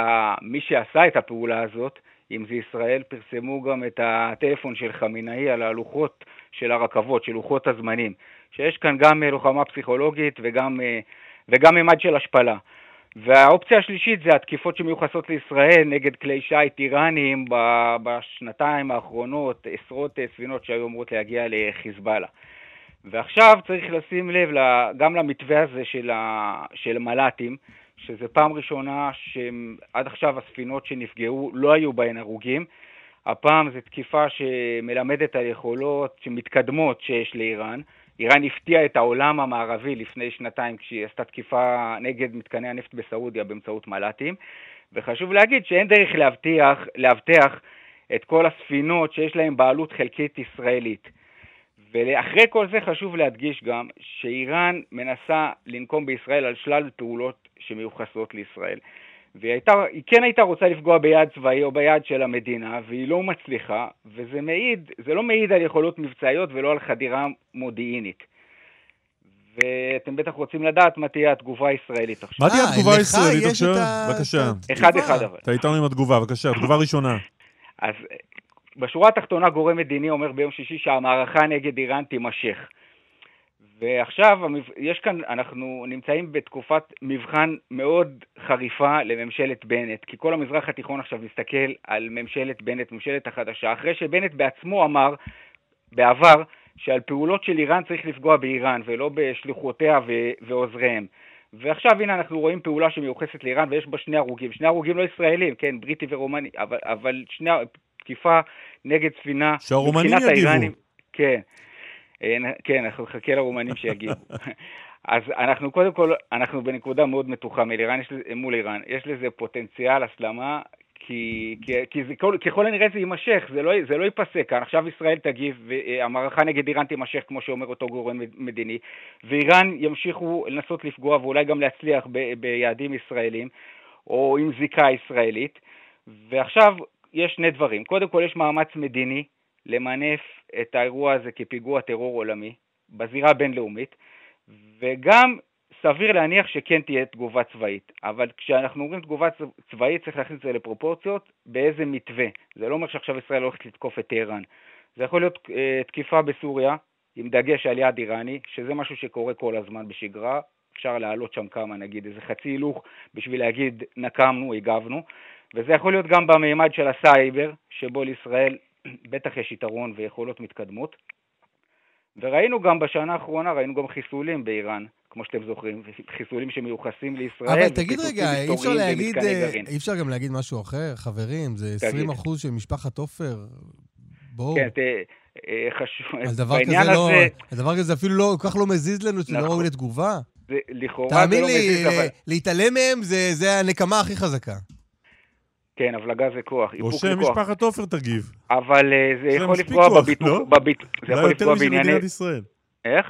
מי שעשה את הפעולה הזאת, אם זה ישראל, פרסמו גם את הטלפון של חמינאי על הלוחות של הרכבות, של לוחות הזמנים, שיש כאן גם אה, לוחמה פסיכולוגית וגם, וגם מימד של השפלה. והאופציה השלישית זה התקיפות שמיוחסות לישראל נגד כלי שיט איראניים בשנתיים האחרונות, עשרות ספינות שהיו אמורות להגיע לחיזבאללה. ועכשיו צריך לשים לב גם למתווה הזה של, ה- של מל"טים, שזה פעם ראשונה שעד עכשיו הספינות שנפגעו לא היו בהן הרוגים. הפעם זו תקיפה שמלמדת על יכולות שמתקדמות שיש לאיראן. איראן הפתיעה את העולם המערבי לפני שנתיים כשהיא עשתה תקיפה נגד מתקני הנפט בסעודיה באמצעות מל"טים. וחשוב להגיד שאין דרך להבטיח, לאבטח את כל הספינות שיש להן בעלות חלקית ישראלית. ואחרי כל זה חשוב להדגיש גם שאיראן מנסה לנקום בישראל על שלל פעולות שמיוחסות לישראל. והיא הייתה, היא כן הייתה רוצה לפגוע ביעד צבאי או ביעד של המדינה, והיא לא מצליחה, וזה מעיד, זה לא מעיד על יכולות מבצעיות ולא על חדירה מודיעינית. ואתם בטח רוצים לדעת מה תהיה התגובה הישראלית עכשיו. מה תהיה אה, התגובה הישראלית יש עכשיו? בבקשה. אחד. אחד אבל. אתה איתנו עם התגובה, בבקשה, תגובה ראשונה. אז בשורה התחתונה גורם מדיני אומר ביום שישי שהמערכה נגד איראן תימשך. ועכשיו יש כאן, אנחנו נמצאים בתקופת מבחן מאוד חריפה לממשלת בנט, כי כל המזרח התיכון עכשיו מסתכל על ממשלת בנט, ממשלת החדשה, אחרי שבנט בעצמו אמר בעבר שעל פעולות של איראן צריך לפגוע באיראן ולא בשלוחותיה ו- ועוזריהם. ועכשיו הנה אנחנו רואים פעולה שמיוחסת לאיראן ויש בה שני הרוגים, שני הרוגים לא ישראלים, כן, בריטי ורומני, אבל, אבל שני, תקיפה נגד ספינה, שהרומנים יגיבו. האיראנים- כן, אה, כן, אנחנו נחכה לרומנים שיגיבו. אז אנחנו קודם כל, אנחנו בנקודה מאוד מתוחה מול איראן, יש לזה, מול איראן, יש לזה פוטנציאל הסלמה, כי, כי, כי זה, כל, ככל הנראה זה יימשך, זה לא, זה לא ייפסק כאן, עכשיו ישראל תגיב, והמערכה נגד איראן תימשך, כמו שאומר אותו גורם מדיני, ואיראן ימשיכו לנסות לפגוע ואולי גם להצליח ב, ביעדים ישראלים, או עם זיקה ישראלית, ועכשיו יש שני דברים, קודם כל יש מאמץ מדיני למנף את האירוע הזה כפיגוע טרור עולמי, בזירה הבינלאומית, וגם סביר להניח שכן תהיה תגובה צבאית, אבל כשאנחנו אומרים תגובה צבאית צריך להכניס את זה לפרופורציות באיזה מתווה. זה לא אומר שעכשיו ישראל הולכת לתקוף את טהרן. זה יכול להיות uh, תקיפה בסוריה, עם דגש על יעד איראני, שזה משהו שקורה כל הזמן בשגרה, אפשר להעלות שם כמה, נגיד איזה חצי הילוך בשביל להגיד נקמנו, הגבנו, וזה יכול להיות גם במימד של הסייבר, שבו לישראל בטח יש יתרון ויכולות מתקדמות. וראינו גם בשנה האחרונה, ראינו גם חיסולים באיראן, כמו שאתם זוכרים, חיסולים שמיוחסים לישראל. אבל תגיד רגע, אי אפשר להגיד, אה. אי אפשר גם להגיד משהו אחר? חברים, זה תגיד. 20 אחוז של משפחת עופר. בואו. כן, ת- אה, חשוב, על דבר כזה לא, הזה, על דבר כזה אפילו לא, כל כך לא מזיז לנו, שזה לא נכון. ראוי לתגובה. זה, לכאורה זה תאמין לא לי, מזיז, אבל... ל- להתעלם מהם זה זה הנקמה הכי חזקה. כן, הבלגה זה כוח, או איפוק זה כוח. שמשפחת עופר תגיב. אבל אה, זה זה יכול לפגוע כוח, בביטוח, לא? בביט... זה אולי יכול לפגוע בענייני... מדינת ישראל. איך?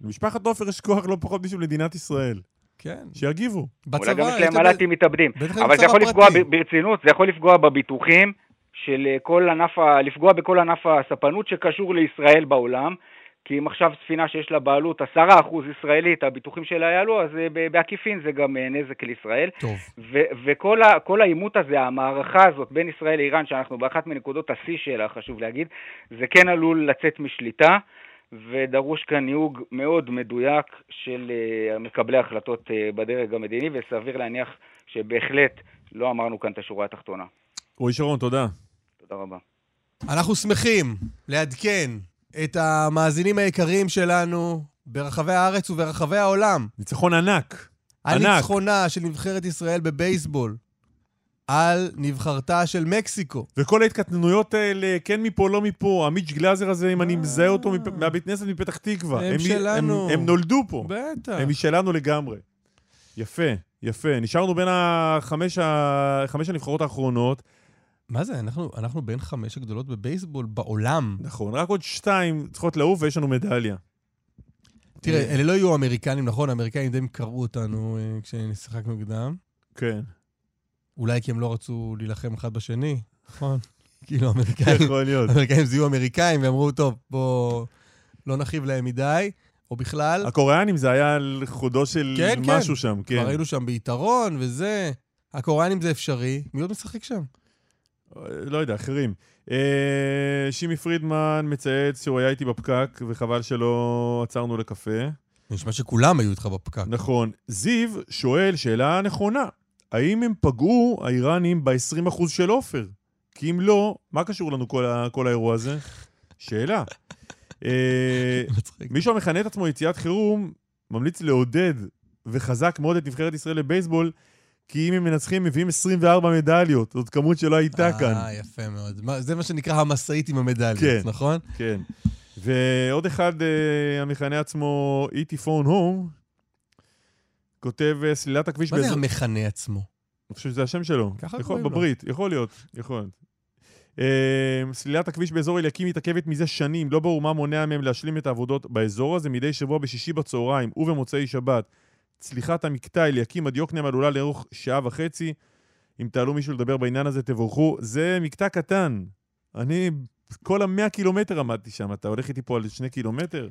למשפחת עופר יש כוח לא פחות משל מדינת ישראל. כן. שיגיבו. בצבא, אולי גם יש להם מל"טים מתאבדים. אבל זה יכול לפגוע ברצינות, זה יכול לפגוע בביטוחים של אה, כל ענף, ה... לפגוע בכל ענף הספנות שקשור לישראל בעולם. כי אם עכשיו ספינה שיש לה בעלות 10% ישראלית, הביטוחים שלה יעלו, אז אה, בעקיפין זה גם אה, נזק לישראל. טוב. ו- וכל העימות הזה, המערכה הזאת בין ישראל לאיראן, שאנחנו באחת מנקודות השיא שלה, חשוב להגיד, זה כן עלול לצאת משליטה, ודרוש כאן ניהוג מאוד מדויק של uh, מקבלי ההחלטות בדרג המדיני, וסביר להניח שבהחלט לא אמרנו כאן את השורה התחתונה. רועי שרון, תודה. תודה רבה. אנחנו שמחים לעדכן את המאזינים היקרים שלנו ברחבי הארץ וברחבי העולם. ניצחון ענק. ענק. הניצחונה של נבחרת ישראל בבייסבול על נבחרתה של מקסיקו. וכל ההתקטננויות האלה, כן מפה, לא מפה, המיץ' גלאזר הזה, אם אני מזהה אותו מפ- מהבית כנסת מפתח תקווה. הם מ- שלנו. הם, הם נולדו פה. בטח. הם משלנו לגמרי. יפה, יפה. נשארנו בין החמש, ה... חמש הנבחרות האחרונות. מה זה? אנחנו, אנחנו בין חמש הגדולות בבייסבול בעולם. נכון, רק עוד שתיים צריכות לעוף ויש לנו מדליה. תראה, אלה לא יהיו אמריקנים, נכון? האמריקאים די קראו אותנו אה, כששיחקנו נגדם. כן, אולי כי הם לא רצו להילחם אחד בשני, נכון? כאילו, האמריקאים, יכול להיות. האמריקאים זיהו אמריקאים ואמרו, טוב, בוא לא נכאיב להם מדי, או בכלל. הקוריאנים זה היה על חודו של כן, כן. משהו שם, כן. כבר היינו שם ביתרון וזה. הקוריאנים זה אפשרי, מי עוד משחק שם? לא יודע, אחרים. אה, שימי פרידמן מצייץ שהוא היה איתי בפקק, וחבל שלא עצרנו לקפה. נשמע שכולם היו איתך בפקק. נכון. זיו שואל שאלה נכונה, האם הם פגעו, האיראנים, ב-20% של עופר? כי אם לא, מה קשור לנו כל, ה- כל האירוע הזה? שאלה. אה. מישהו המכנה את עצמו יציאת חירום, ממליץ לעודד וחזק מאוד את נבחרת ישראל לבייסבול, כי אם הם מנצחים, הם מביאים 24 מדליות. זאת כמות שלא הייתה כאן. אה, יפה מאוד. מה- זה מה שנקרא המשאית עם המדליות, כן. נכון? כן. ועוד אחד, אה, המכנה עצמו E.T. Phone Home, כותב אה, סלילת הכביש מה זה באזור... המכנה עצמו? אני חושב שזה השם שלו. ככה יכול, קוראים לו. בברית, יכול להיות, יכול. Uh, סלילת הכביש באזור אליקים מתעכבת מזה שנים, לא ברור מה מונע מהם להשלים את העבודות באזור הזה. מדי שבוע בשישי בצהריים ובמוצאי שבת, צליחת המקטע אליקים עד יוקנעם עלולה לאורך שעה וחצי. אם תעלו מישהו לדבר בעניין הזה, תבורכו. זה מקטע קטן. אני כל המאה קילומטר עמדתי שם. אתה הולך איתי פה על שני קילומטר?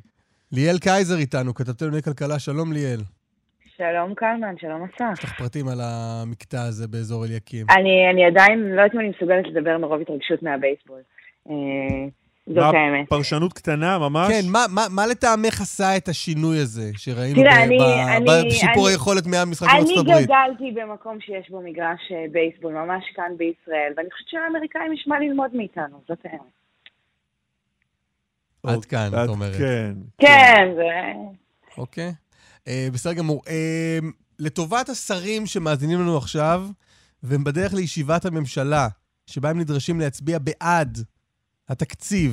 ליאל קייזר איתנו, כתבתנו לענייני כלכלה, שלום ליאל. שלום קלמן, שלום אסף. יש לך פרטים על המקטע הזה באזור אליקים. אני, אני עדיין לא יודעת אם אני מסוגלת לדבר מרוב התרגשות מהבייסבול. זאת מה, האמת. פרשנות קטנה ממש? כן, מה, מה, מה לטעמך עשה את השינוי הזה שראינו תראה, ב- אני- ב- אני- בשיפור אני- היכולת מהמשחק אני בארצות הברית? גדלתי במקום שיש בו מגרש אה, בייסבול, ממש כאן בישראל, ואני חושבת שלאמריקאים יש מה ללמוד מאיתנו, זאת האמת. עד כאן, את אומרת. כן. כן, זה... אוקיי. אה, בסדר גמור. אה, לטובת השרים שמאזינים לנו עכשיו, והם בדרך לישיבת הממשלה, שבה הם נדרשים להצביע בעד התקציב,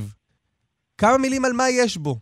כמה מילים על מה יש בו.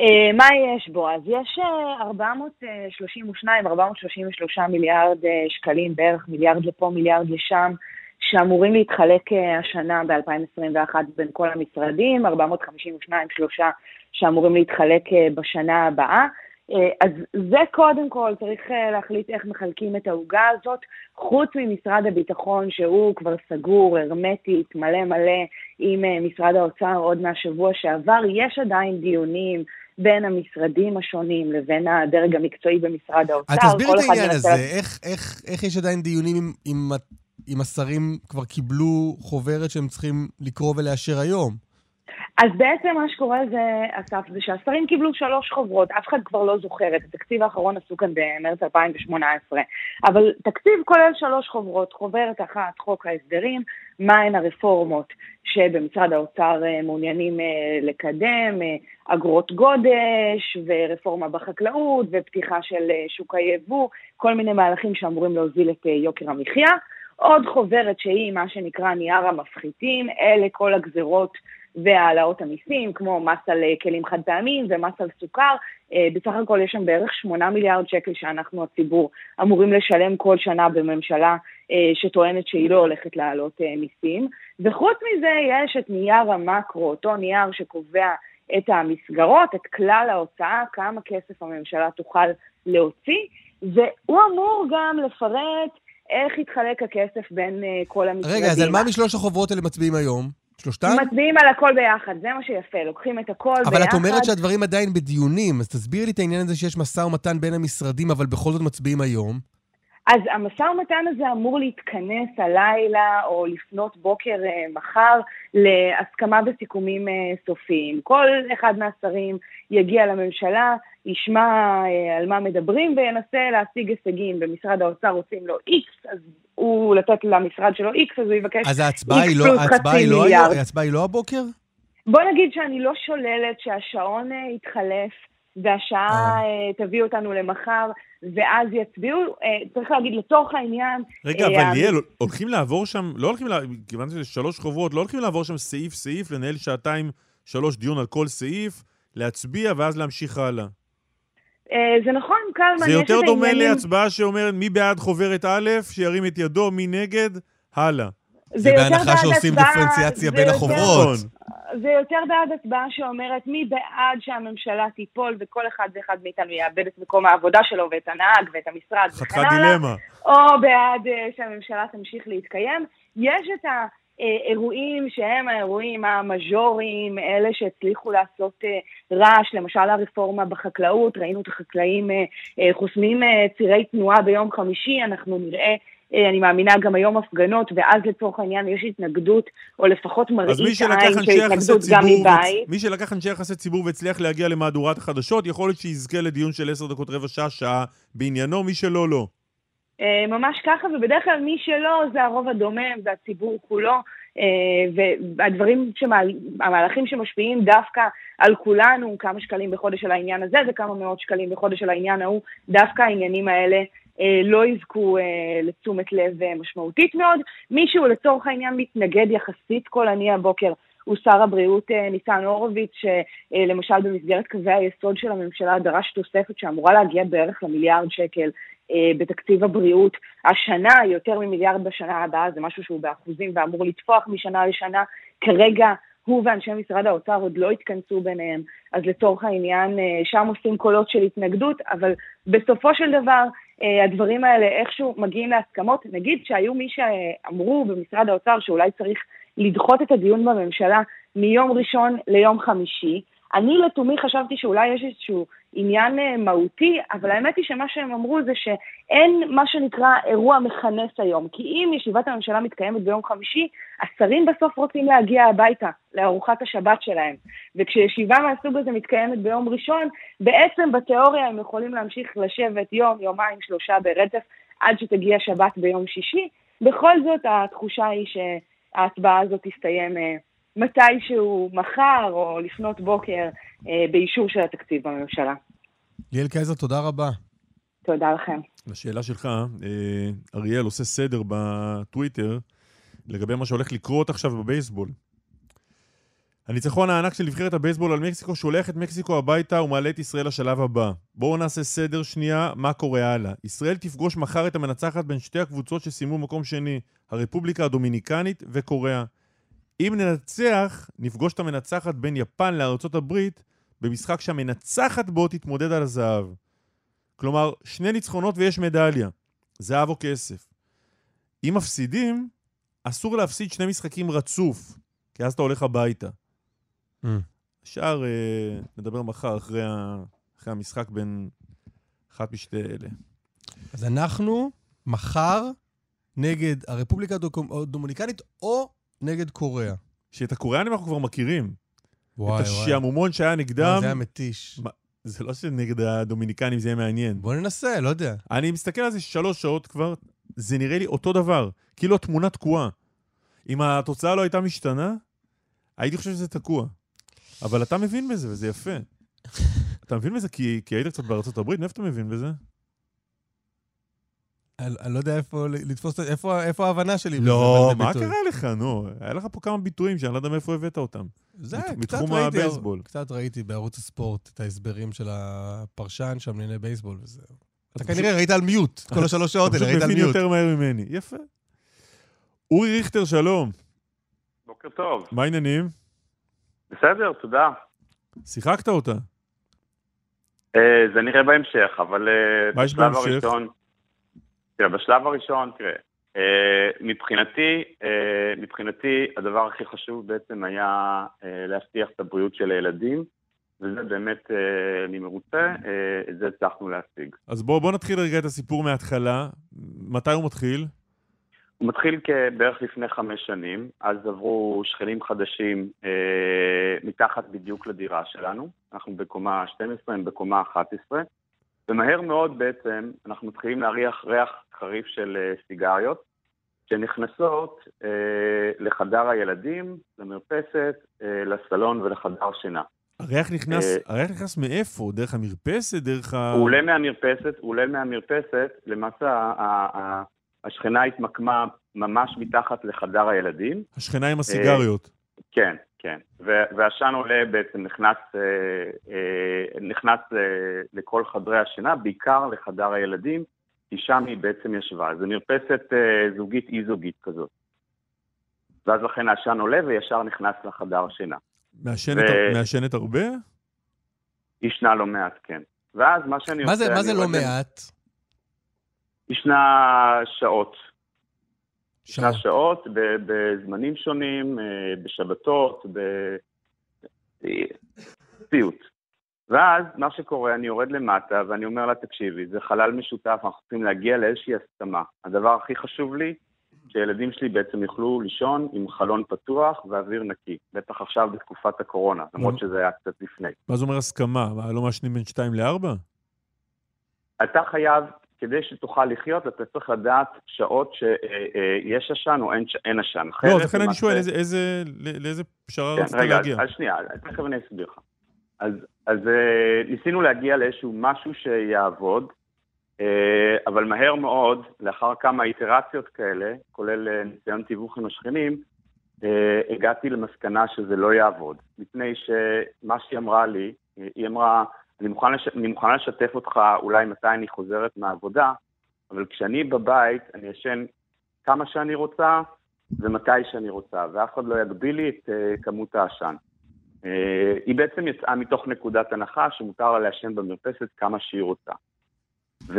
אה, מה יש בו? אז יש אה, 432, 433 מיליארד אה, שקלים, בערך מיליארד לפה, מיליארד לשם, שאמורים להתחלק אה, השנה ב-2021 בין כל המשרדים, 452, שלושה שאמורים להתחלק אה, בשנה הבאה. אה, אז זה קודם כל, צריך אה, להחליט איך מחלקים את העוגה הזאת, חוץ ממשרד הביטחון, שהוא כבר סגור, הרמטית, מלא מלא עם אה, משרד האוצר עוד מהשבוע שעבר, יש עדיין דיונים בין המשרדים השונים לבין הדרג המקצועי במשרד האוצר. אז תסביר כל את העניין הזה, איך, איך, איך יש עדיין דיונים אם, אם, אם השרים כבר קיבלו חוברת שהם צריכים לקרוא ולאשר היום? אז בעצם מה שקורה זה, אסף, זה שהשרים קיבלו שלוש חוברות, אף אחד כבר לא זוכר, את התקציב האחרון עשו כאן במרץ 2018, אבל תקציב כולל שלוש חוברות, חוברת אחת, חוק ההסדרים, מהן הרפורמות שבמשרד האוצר אה, מעוניינים אה, לקדם, אה, אגרות גודש ורפורמה בחקלאות ופתיחה של שוק היבוא, כל מיני מהלכים שאמורים להוזיל את יוקר המחיה. עוד חוברת שהיא מה שנקרא נייר המפחיתים, אלה כל הגזרות והעלאות המיסים, כמו מס על אה, כלים חד פעמיים ומס על סוכר. אה, בסך הכל יש שם בערך 8 מיליארד שקל שאנחנו הציבור אמורים לשלם כל שנה בממשלה אה, שטוענת שהיא לא הולכת להעלות מיסים. וחוץ מזה יש את נייר המקרו, אותו נייר שקובע את המסגרות, את כלל ההוצאה, כמה כסף הממשלה תוכל להוציא, והוא אמור גם לפרט איך יתחלק הכסף בין כל המשרדים. רגע, אז על מה משלוש החוברות האלה מצביעים היום? שלושתם? מצביעים על הכל ביחד, זה מה שיפה, לוקחים את הכל אבל ביחד. אבל את אומרת שהדברים עדיין בדיונים, אז תסבירי לי את העניין הזה שיש משא ומתן בין המשרדים, אבל בכל זאת מצביעים היום. אז המשא ומתן הזה אמור להתכנס הלילה או לפנות בוקר אה, מחר להסכמה בסיכומים אה, סופיים. כל אחד מהשרים יגיע לממשלה, ישמע אה, על מה מדברים וינסה להשיג הישגים. במשרד האוצר רוצים לו X, אז הוא לתת למשרד שלו X, אז הוא יבקש אז ההצבעה היא לא, ההצבעה היא לא, ההצבעה היא לא הבוקר? בוא נגיד שאני לא שוללת שהשעון אה, יתחלף. והשעה אה. תביא אותנו למחר, ואז יצביעו. צריך להגיד, לצורך העניין... רגע, אבל ליאל, הולכים לעבור שם, לא הולכים, כיוון שזה שלוש חוברות, לא הולכים לעבור שם סעיף-סעיף, לנהל שעתיים, שלוש דיון על כל סעיף, להצביע ואז להמשיך הלאה. אה, זה נכון, קלמן, זה יותר דומה העניינים... להצבעה שאומרת מי בעד חוברת א', שירים את ידו, מי נגד, הלאה. זה, זה בהנחה שעושים הצבעה, דיפרנציאציה בין החוברות. נכון. זה יותר בעד הצבעה שאומרת מי בעד שהממשלה תיפול וכל אחד ואחד מאיתנו יאבד את מקום העבודה שלו ואת הנהג ואת המשרד וכן הלאה. חתיכת דילמה. או בעד אה, שהממשלה תמשיך להתקיים. יש את ה... אה, אירועים שהם האירועים המז'וריים, אלה שהצליחו לעשות אה, רעש, למשל הרפורמה בחקלאות, ראינו את החקלאים אה, חוסמים צירי תנועה ביום חמישי, אנחנו נראה אני מאמינה גם היום הפגנות, ואז לצורך העניין יש התנגדות, או לפחות מראית עין של התנגדות גם מבית. מי שלקח אנשי יחסי ציבור והצליח להגיע למהדורת החדשות, יכול להיות שיזכה לדיון של עשר דקות, רבע שעה, שעה בעניינו, מי שלא, לא. אה, ממש ככה, ובדרך כלל מי שלא זה הרוב הדומם, זה הציבור כולו, אה, והדברים, שמעל, המהלכים שמשפיעים דווקא על כולנו, כמה שקלים בחודש על העניין הזה וכמה מאות שקלים בחודש על העניין ההוא, דווקא העניינים האלה אה, לא יזכו לתשומת לב משמעותית מאוד. מישהו לצורך העניין מתנגד יחסית קולני הבוקר הוא שר הבריאות ניצן הורוביץ, שלמשל במסגרת קווי היסוד של הממשלה דרש תוספת שאמורה להגיע בערך למיליארד שקל בתקציב הבריאות. השנה, יותר ממיליארד בשנה הבאה, זה משהו שהוא באחוזים ואמור לטפוח משנה לשנה. כרגע הוא ואנשי משרד האוצר עוד לא התכנסו ביניהם, אז לצורך העניין אה, שם עושים קולות של התנגדות, אבל בסופו של דבר אה, הדברים האלה איכשהו מגיעים להסכמות. נגיד שהיו מי שאמרו במשרד האוצר שאולי צריך לדחות את הדיון בממשלה מיום ראשון ליום חמישי, אני לתומי חשבתי שאולי יש איזשהו עניין אה, מהותי, אבל האמת היא שמה שהם אמרו זה שאין מה שנקרא אירוע מכנס היום. כי אם ישיבת הממשלה מתקיימת ביום חמישי, השרים בסוף רוצים להגיע הביתה, לארוחת השבת שלהם. וכשישיבה מהסוג הזה מתקיימת ביום ראשון, בעצם בתיאוריה הם יכולים להמשיך לשבת יום, יומיים, שלושה ברצף, עד שתגיע שבת ביום שישי. בכל זאת, התחושה היא שההצבעה הזאת תסתיים אה, מתישהו מחר או לפנות בוקר אה, באישור של התקציב בממשלה. ליאל קייזר, תודה רבה. תודה לכם. לשאלה שלך, אה, אריאל עושה סדר בטוויטר לגבי מה שהולך לקרות עכשיו בבייסבול. הניצחון הענק של נבחרת הבייסבול על מקסיקו שולח את מקסיקו הביתה ומעלה את ישראל לשלב הבא. בואו נעשה סדר שנייה, מה קורה הלאה. ישראל תפגוש מחר את המנצחת בין שתי הקבוצות שסיימו מקום שני, הרפובליקה הדומיניקנית וקוריאה. אם ננצח, נפגוש את המנצחת בין יפן לארצות הברית במשחק שהמנצחת בו תתמודד על הזהב. כלומר, שני ניצחונות ויש מדליה. זהב או כסף. אם מפסידים, אסור להפסיד שני משחקים רצוף, כי אז אתה הולך הביתה. Mm. השאר אה, נדבר מחר אחרי, ה... אחרי המשחק בין אחת משתי אלה. אז אנחנו מחר נגד הרפובליקה הדומיניקנית או נגד קוריאה. שאת הקוריאנים אנחנו כבר מכירים. וואי, את. השעמומון שהיה נגדם. זה היה מתיש. מה, זה לא שנגד הדומיניקנים זה יהיה מעניין. בוא ננסה, לא יודע. אני מסתכל על זה שלוש שעות כבר, זה נראה לי אותו דבר. כאילו התמונה תקועה. אם התוצאה לא הייתה משתנה, הייתי חושב שזה תקוע. אבל אתה מבין בזה, וזה יפה. אתה מבין בזה כי, כי היית קצת בארצות הברית? מאיפה אתה מבין בזה? אני לא יודע איפה לתפוס, את- איפה איפה ההבנה שלי. לא, מה. קרה לך, נו? היה לך פה כמה ביטויים שאני לא יודע מאיפה הבאת אותם. זה, מת- קצת מתחום ראיתי- הבייסבול. קצת ראיתי בערוץ הספורט את ההסברים של הפרשן שם לענייני בייסבול וזהו. אתה כנראה ראית על מיוט, כל השלוש שעות האלה, ראית על מיוט. יותר מהר ממני. יפה. אורי ריכטר, שלום. בוקר טוב. מה העניינים? בסדר, תודה. שיחקת אותה. אה, זה נראה בהמשך, אבל אה, מה יש בהמשך? הראשון... תראה, בשלב הראשון, תראה, אה, מבחינתי, אה, מבחינתי הדבר הכי חשוב בעצם היה אה, להבטיח את הבריאות של הילדים, וזה באמת, אני מרוצה, את זה הצלחנו להשיג. אז בוא, בוא נתחיל רגע את הסיפור מההתחלה. מתי הוא מתחיל? הוא מתחיל בערך לפני חמש שנים, אז עברו שכנים חדשים אה, מתחת בדיוק לדירה שלנו, אנחנו בקומה 12, הם בקומה 11, ומהר מאוד בעצם אנחנו מתחילים להריח ריח חריף של אה, סיגריות, שנכנסות אה, לחדר הילדים, למרפסת, אה, לסלון ולחדר שינה. הריח נכנס, אה, הריח נכנס מאיפה? דרך המרפסת? דרך ה... הוא עולה מהמרפסת, הוא עולה מהמרפסת, למעשה ה- ה- ה- השכנה התמקמה ממש מתחת לחדר הילדים. השכנה עם הסיגריות. כן, כן. והעשן עולה בעצם נכנס, אה, אה, נכנס אה, לכל חדרי השינה, בעיקר לחדר הילדים, כי שם היא בעצם ישבה. זו מרפסת אה, זוגית אי-זוגית כזאת. ואז לכן העשן עולה וישר נכנס לחדר השינה. מעשנת, ו- מעשנת הרבה? ישנה לא מעט, כן. ואז מה שאני מה עושה... זה- מה זה לא מעט? ישנה שעות. ישנה שעות. בזמנים שונים, אה, בשבתות, ב- סיוט. ואז מה שקורה, אני יורד למטה ואני אומר לה, תקשיבי, זה חלל משותף, אנחנו צריכים להגיע לאיזושהי הסכמה. הדבר הכי חשוב לי, שהילדים שלי בעצם יוכלו לישון עם חלון פתוח ואוויר נקי. בטח עכשיו בתקופת הקורונה, למרות שזה היה קצת לפני. מה זה אומר הסכמה? מה, לא מעשנים בין 2 ל-4? אתה חייב, כדי שתוכל לחיות, אתה צריך לדעת שעות שיש עשן או אין עשן. לא, לכן אני שואל איזה, איזה, לא- לאיזה פשרה כן, רצית רגע, להגיע. אז, אז שנייה, תכף אני אסביר לך. אז, אז אה, ניסינו להגיע לאיזשהו משהו שיעבוד, אה, אבל מהר מאוד, לאחר כמה איטרציות כאלה, כולל אה, ניסיון תיווך עם השכנים, אה, הגעתי למסקנה שזה לא יעבוד. מפני שמה שהיא אמרה לי, אה, היא אמרה, אני מוכנה, לש... אני מוכנה לשתף אותך אולי מתי אני חוזרת מהעבודה, אבל כשאני בבית, אני ישן כמה שאני רוצה ומתי שאני רוצה, ואף אחד לא יגביל לי את uh, כמות העשן. Uh, היא בעצם יצאה מתוך נקודת הנחה שמותר לה לעשן במרפסת כמה שהיא רוצה.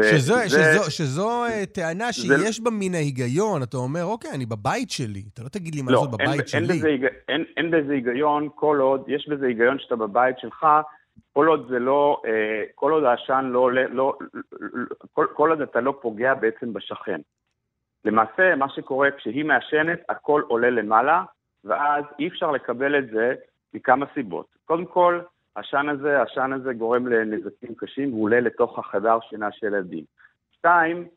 שזו, וזה- שזו, שזו אה, טענה זה- שיש בה מן ההיגיון, אתה אומר, אוקיי, אני בבית שלי, אתה לא תגיד לי מה לא, לעשות אין, בבית אין, שלי. בזה, היג- אין, אין בזה היגיון כל עוד, יש בזה היגיון שאתה בבית שלך, כל עוד זה לא, אה, כל עוד העשן לא עולה, לא, כל, כל עוד אתה לא פוגע בעצם בשכן. למעשה, מה שקורה כשהיא מעשנת, הכל עולה למעלה, ואז אי אפשר לקבל את זה מכמה סיבות. קודם כל, העשן הזה, העשן הזה גורם לנזקים קשים, והוא עולה לתוך החדר שינה של ילדים. שתיים,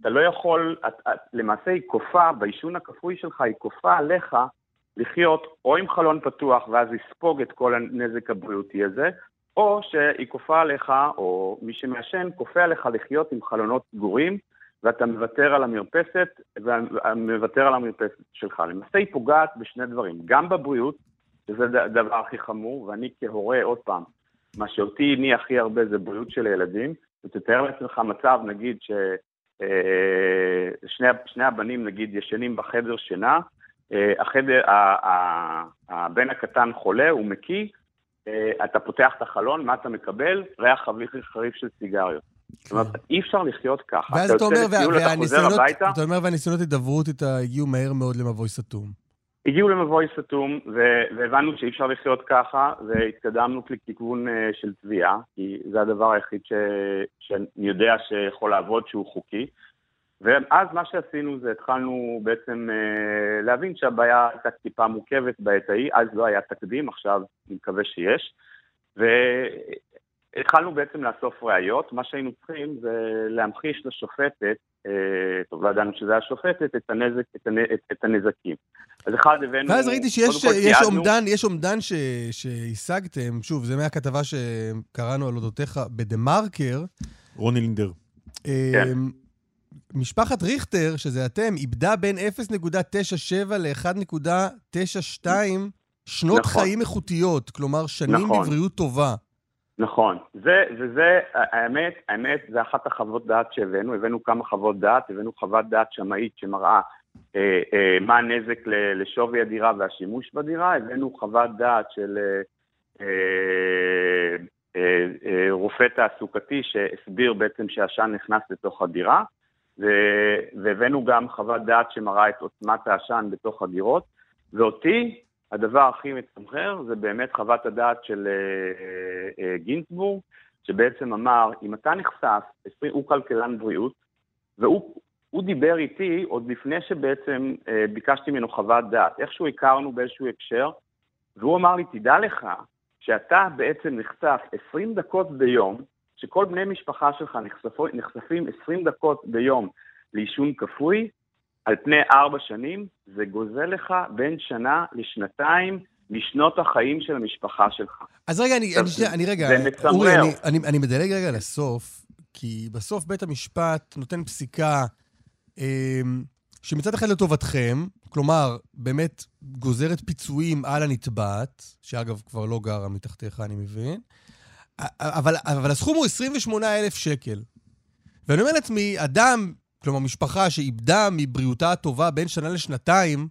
אתה לא יכול, את, את, למעשה היא כופה, בעישון הכפוי שלך, היא כופה עליך לחיות או עם חלון פתוח ואז לספוג את כל הנזק הבריאותי הזה, או שהיא כופה עליך, או מי שמעשן, כופה עליך לחיות עם חלונות סגורים, ואתה מוותר על המרפסת, ומוותר על המרפסת שלך. למעשה היא פוגעת בשני דברים, גם בבריאות, שזה הדבר הכי חמור, ואני כהורה, עוד פעם, מה שאותי הניע הכי הרבה זה בריאות של הילדים, ותתאר לעצמך מצב, נגיד, ש... אה, הבנים, נגיד, ישנים בחדר שינה, אה, החדר, הבן הקטן חולה, הוא מקיא, אתה פותח את החלון, מה אתה מקבל? ריח חריף חריף של סיגריות. זאת אומרת, אי אפשר לחיות ככה. ואז אתה אומר, אתה אומר, והניסיונות הידברות איתה הגיעו מהר מאוד למבוי סתום. הגיעו למבוי סתום, והבנו שאי אפשר לחיות ככה, והתקדמנו לכיוון אה, של תביעה, כי זה הדבר היחיד שאני יודע שיכול לעבוד שהוא חוקי. ואז מה שעשינו זה התחלנו בעצם אה, להבין שהבעיה הייתה טיפה מורכבת בעת ההיא, אז לא היה תקדים, עכשיו אני מקווה שיש. והתחלנו בעצם לאסוף ראיות, מה שהיינו צריכים זה להמחיש לשופטת, אה, טוב, לא ידענו שזה היה שופטת, את, הנזק, את, הנ, את, את הנזקים. אז אחד הבאנו... ואז ראיתי שיש יש אומדן, יש אומדן ש, שהשגתם, שוב, זה מהכתבה שקראנו על אודותיך בדה-מרקר. רוני לינדר. כן. משפחת ריכטר, שזה אתם, איבדה בין 0.97 ל-1.92 שנות נכון. חיים איכותיות, כלומר שנים נכון. לבריאות טובה. נכון, זה, וזה, האמת, האמת, זה אחת החוות דעת שהבאנו, הבאנו כמה חוות דעת, הבאנו חוות דעת שמאית שמראה אה, אה, מה הנזק ל- לשווי הדירה והשימוש בדירה, הבאנו חוות דעת של אה, אה, אה, אה, רופא תעסוקתי שהסביר בעצם שהעשן נכנס לתוך הדירה, והבאנו גם חוות דעת שמראה את עוצמת העשן בתוך הדירות, ואותי הדבר הכי מצמחר זה באמת חוות הדעת של אה, אה, גינצבורג, שבעצם אמר, אם אתה נחשף, 20, הוא כלכלן בריאות, והוא הוא דיבר איתי עוד לפני שבעצם אה, ביקשתי ממנו חוות דעת. איכשהו הכרנו באיזשהו הקשר, והוא אמר לי, תדע לך שאתה בעצם נחשף 20 דקות ביום, שכל בני משפחה שלך נחשפו, נחשפים 20 דקות ביום לעישון כפוי, על פני ארבע שנים, זה גוזל לך בין שנה לשנתיים משנות החיים של המשפחה שלך. אז רגע, אני, אני, שנייה, אני רגע. אורי, אני, אני, אני מדלג רגע לסוף, כי בסוף בית המשפט נותן פסיקה אה, שמצד אחד לטובתכם, כלומר, באמת גוזרת פיצויים על הנתבעת, שאגב כבר לא גרה מתחתיך, אני מבין, אבל, אבל הסכום הוא 28,000 שקל. ואני אומר לעצמי, אדם, כלומר משפחה שאיבדה מבריאותה הטובה בין שנה לשנתיים,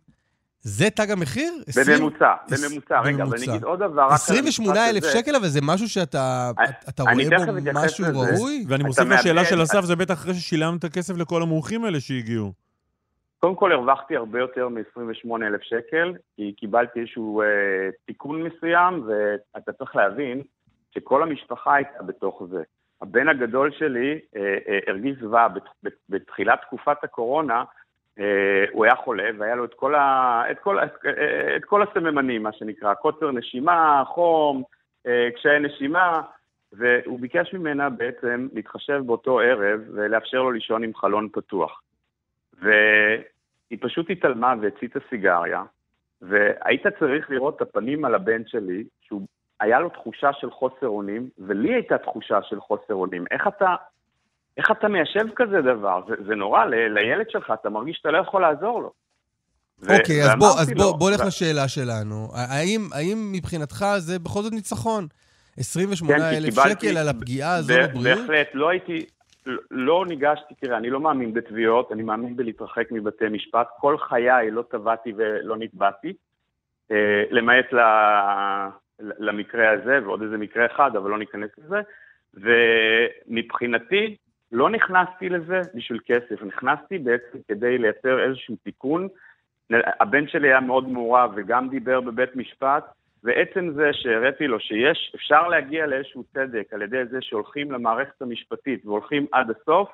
זה תג המחיר? 20 בממוצע, עש- בממוצע. רגע, אבל. אני אגיד עוד דבר, רק על המשפט 28,000 הזה. שקל, אבל זה משהו שאתה אתה רואה בו משהו לזה. ראוי? ואני מוסיף לשאלה של אסף, זה בטח אחרי ששילמת כסף לכל המומחים האלה שהגיעו. קודם כל הרווחתי הרבה יותר מ-28,000 שקל, כי קיבלתי איזשהו אה, תיקון מסוים, ואתה צריך להבין שכל המשפחה הייתה בתוך זה. הבן הגדול שלי אה, אה, הרגיש זוועה בת, בת, בתחילת תקופת הקורונה, אה, הוא היה חולה והיה לו את כל, ה, את, כל, את, אה, את כל הסממנים, מה שנקרא, קוצר נשימה, חום, אה, קשיי נשימה, והוא ביקש ממנה בעצם להתחשב באותו ערב ולאפשר לו לישון עם חלון פתוח. והיא פשוט התעלמה והציתה סיגריה, והיית צריך לראות את הפנים על הבן שלי, שהוא, היה לו תחושה של חוסר אונים, ולי הייתה תחושה של חוסר אונים. איך אתה, איך אתה מיישב כזה דבר? זה, זה נורא, ל, לילד שלך, אתה מרגיש שאתה לא יכול לעזור לו. אוקיי, אז בוא, אז בוא, בוא נלך ו- לשאלה שלנו. האם, האם מבחינתך זה בכל זאת ניצחון? כן, 28,000 כי קיבלתי- שקל על הפגיעה הזו בבריאות? בהחלט, לא הייתי, לא- לא ניגשתי, תראה, אני לא מאמין בתביעות, אני מאמין בלהתרחק מבתי משפט. כל חיי לא תבעתי ולא נתבעתי, אה, למעט ל- למקרה הזה, ועוד איזה מקרה אחד, אבל לא ניכנס לזה. ומבחינתי, לא נכנסתי לזה בשביל כסף, נכנסתי בעצם כדי לייצר איזשהו תיקון. הבן שלי היה מאוד מעורב וגם דיבר בבית משפט, ועצם זה שהראיתי לו שיש, אפשר להגיע לאיזשהו צדק על ידי זה שהולכים למערכת המשפטית והולכים עד הסוף,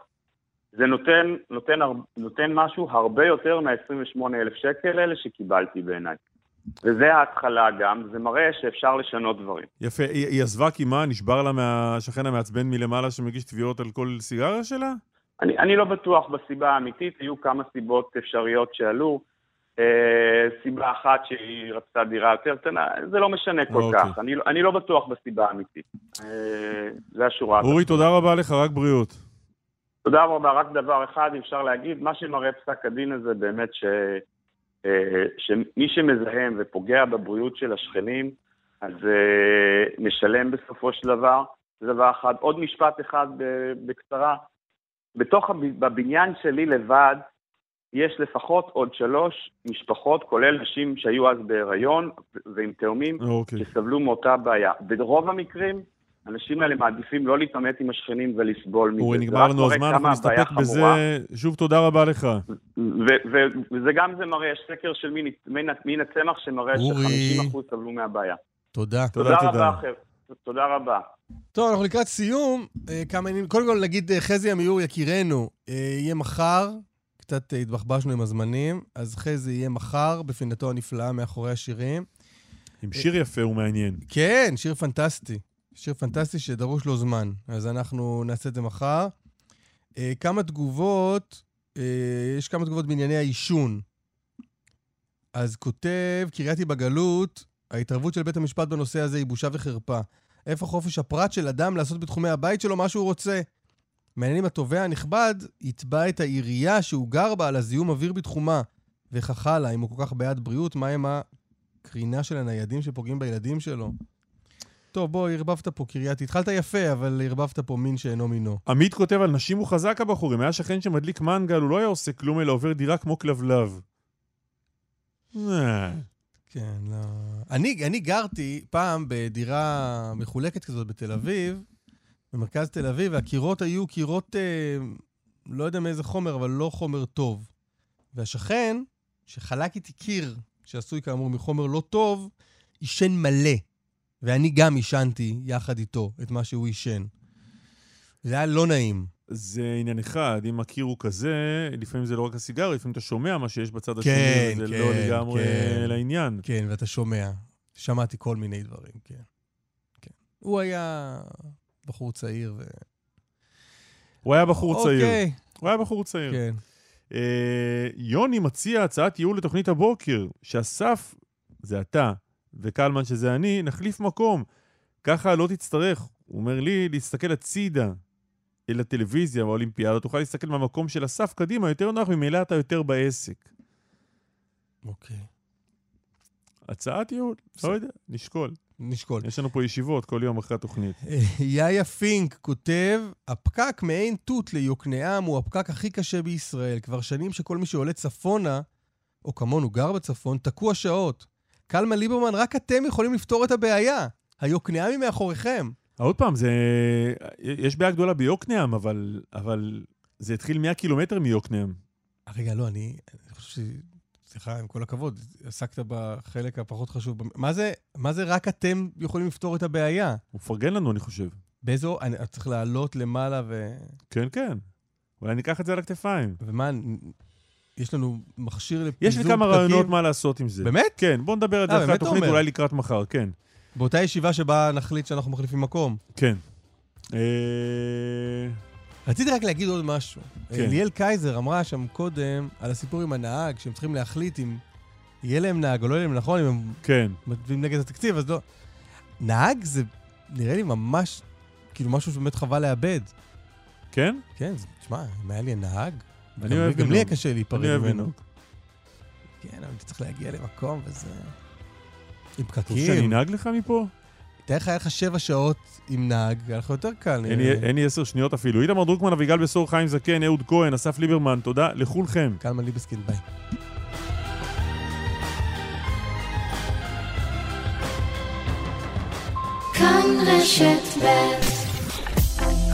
זה נותן, נותן, נותן משהו הרבה יותר מה-28,000 שקל האלה שקיבלתי בעיניי. וזה ההתחלה גם, זה מראה שאפשר לשנות דברים. יפה. היא היא עזבה כי מה? נשבר לה מהשכן המעצבן מלמעלה שמגיש תביעות על כל סיגריה שלה? אני, אני לא בטוח בסיבה האמיתית, היו כמה סיבות אפשריות שעלו. אה, סיבה אחת שהיא רצתה דירה יותר קטנה, זה לא משנה כל אוקיי. כך. אני, לא- אני לא בטוח בסיבה האמיתית. אה, זה השורה. אורי, תודה רבה לך, רק בריאות. תודה רבה, רק דבר אחד אפשר להגיד, מה שמראה פסק הדין הזה באמת ש... אה, שמי שמזהם ופוגע בבריאות של השכנים, אז אה, משלם בסופו של דבר, זה דבר אחד. עוד משפט אחד בקצרה, בתוך בבניין שלי לבד, יש לפחות עוד שלוש משפחות, כולל נשים שהיו אז בהיריון ועם תאומים, אוקיי. שסבלו מאותה בעיה. ברוב המקרים, האנשים האלה מעדיפים לא להתעמת עם השכנים ולסבול מזה. אורי, זה נגמר לנו הזמן, אנחנו נסתפק בזה. שוב, תודה רבה לך. וזה גם זה מראה, יש סקר של מין- הצמח שמראה אורי. ש-50% סבלו מהבעיה. תודה. תודה, תודה תודה. רבה, אחר. תודה רבה. טוב, אנחנו לקראת סיום. אה, כמה עניינים. קודם כל, נגיד אה, חזי עמיור, יקירנו, אה, יהיה מחר, קצת התבחבשנו עם הזמנים, אז חזי יהיה מחר בפינתו הנפלאה מאחורי השירים. עם שיר יפה ומעניין. כן, שיר פנטסטי. שיר פנטסטי שדרוש לו זמן. אז אנחנו נעשה את זה מחר. אה, כמה תגובות, אה, יש כמה תגובות בענייני העישון. אז כותב, קרייתי בגלות, ההתערבות של בית המשפט בנושא הזה היא בושה וחרפה. איפה חופש הפרט של אדם לעשות בתחומי הבית שלו מה שהוא רוצה? מעניין אם התובע הנכבד יתבע את העירייה שהוא גר בה על הזיהום אוויר בתחומה. וכך הלאה, אם הוא כל כך בעד בריאות, מה עם הקרינה של הניידים שפוגעים בילדים שלו? טוב, בוא, ערבבת פה, קרייתי. התחלת יפה, אבל ערבבת פה מין שאינו מינו. עמית כותב על נשים הוא חזק הבחורים, היה שכן שמדליק מנגל, הוא לא היה עושה כלום אלא עובר דירה כמו כלבלב. אה, כן, לא... אני, אני גרתי פעם בדירה מחולקת כזאת בתל אביב, במרכז תל אביב, והקירות היו קירות, אה, לא יודע מאיזה חומר, אבל לא חומר טוב. והשכן, שחלק איתי קיר, שעשוי כאמור מחומר לא טוב, עישן מלא. ואני גם עישנתי יחד איתו את מה שהוא עישן. זה היה לא נעים. זה עניין אחד, אם הקיר הוא כזה, לפעמים זה לא רק הסיגריה, לפעמים אתה שומע מה שיש בצד השני, כן, וזה כן, לא לגמרי כן. לעניין. כן, ואתה שומע. שמעתי כל מיני דברים, כן. כן. הוא היה בחור צעיר ו... הוא היה בחור צעיר. אוקיי. הוא היה בחור צעיר. כן. אה, יוני מציע הצעת ייעול לתוכנית הבוקר, שאסף, זה אתה, וקלמן, שזה אני, נחליף מקום. ככה לא תצטרך, הוא אומר לי, להסתכל הצידה אל הטלוויזיה באולימפיאדה, תוכל להסתכל מהמקום של אסף קדימה, יותר נוח, ממילא אתה יותר בעסק. אוקיי. הצעת ייעול, לא יודע, נשקול. נשקול. יש לנו פה ישיבות כל יום אחרי התוכנית. יאיה פינק כותב, הפקק מעין תות ליוקנעם הוא הפקק הכי קשה בישראל. כבר שנים שכל מי שעולה צפונה, או כמונו גר בצפון, תקוע שעות. קלמן ליברמן, רק אתם יכולים לפתור את הבעיה. היוקנעמי מאחוריכם. עוד פעם, זה... יש בעיה גדולה ביוקנעם, אבל, אבל זה התחיל 100 קילומטר מיוקנעם. רגע, לא, אני, אני חושב ש... סליחה, עם כל הכבוד, עסקת בחלק הפחות חשוב. מה זה, מה זה רק אתם יכולים לפתור את הבעיה? הוא מפרגן לנו, אני חושב. באיזו... אני צריך לעלות למעלה ו... כן, כן. אולי ניקח את זה על הכתפיים. ומה, יש לנו מכשיר לפיזור יש לי כמה פקקים? רעיונות מה לעשות עם זה. באמת? כן, בוא נדבר על זה אה, אחרי התוכנית? אולי לקראת מחר, כן. באותה ישיבה שבה נחליט שאנחנו מחליפים מקום. כן. אה, רציתי רק להגיד עוד משהו. כן. ליאל קייזר אמרה שם קודם על הסיפור עם הנהג, שהם צריכים להחליט אם יהיה להם נהג או לא יהיה להם נכון, אם הם כן. מצביעים נגד התקציב, אז לא. נהג זה נראה לי ממש, כאילו משהו שבאמת חבל לאבד. כן? כן, תשמע, אם היה לי נהג, אני גם אוהב לי- גם לי. היה קשה להיפרד אני אוהב ממנו. כן, אבל אתה צריך להגיע למקום וזה... עם אתה רוצה פקקים. שאני אנהג לך מפה? תאר לך, היה לך שבע שעות עם נהג, היה לך יותר קל. אין לי עשר שניות אפילו. איתמר דרוקמן, אביגל בשור, חיים זקן, אהוד כהן, אסף ליברמן, תודה לכולכם. קלמן ליבסקין, ביי. כאן רשת ב'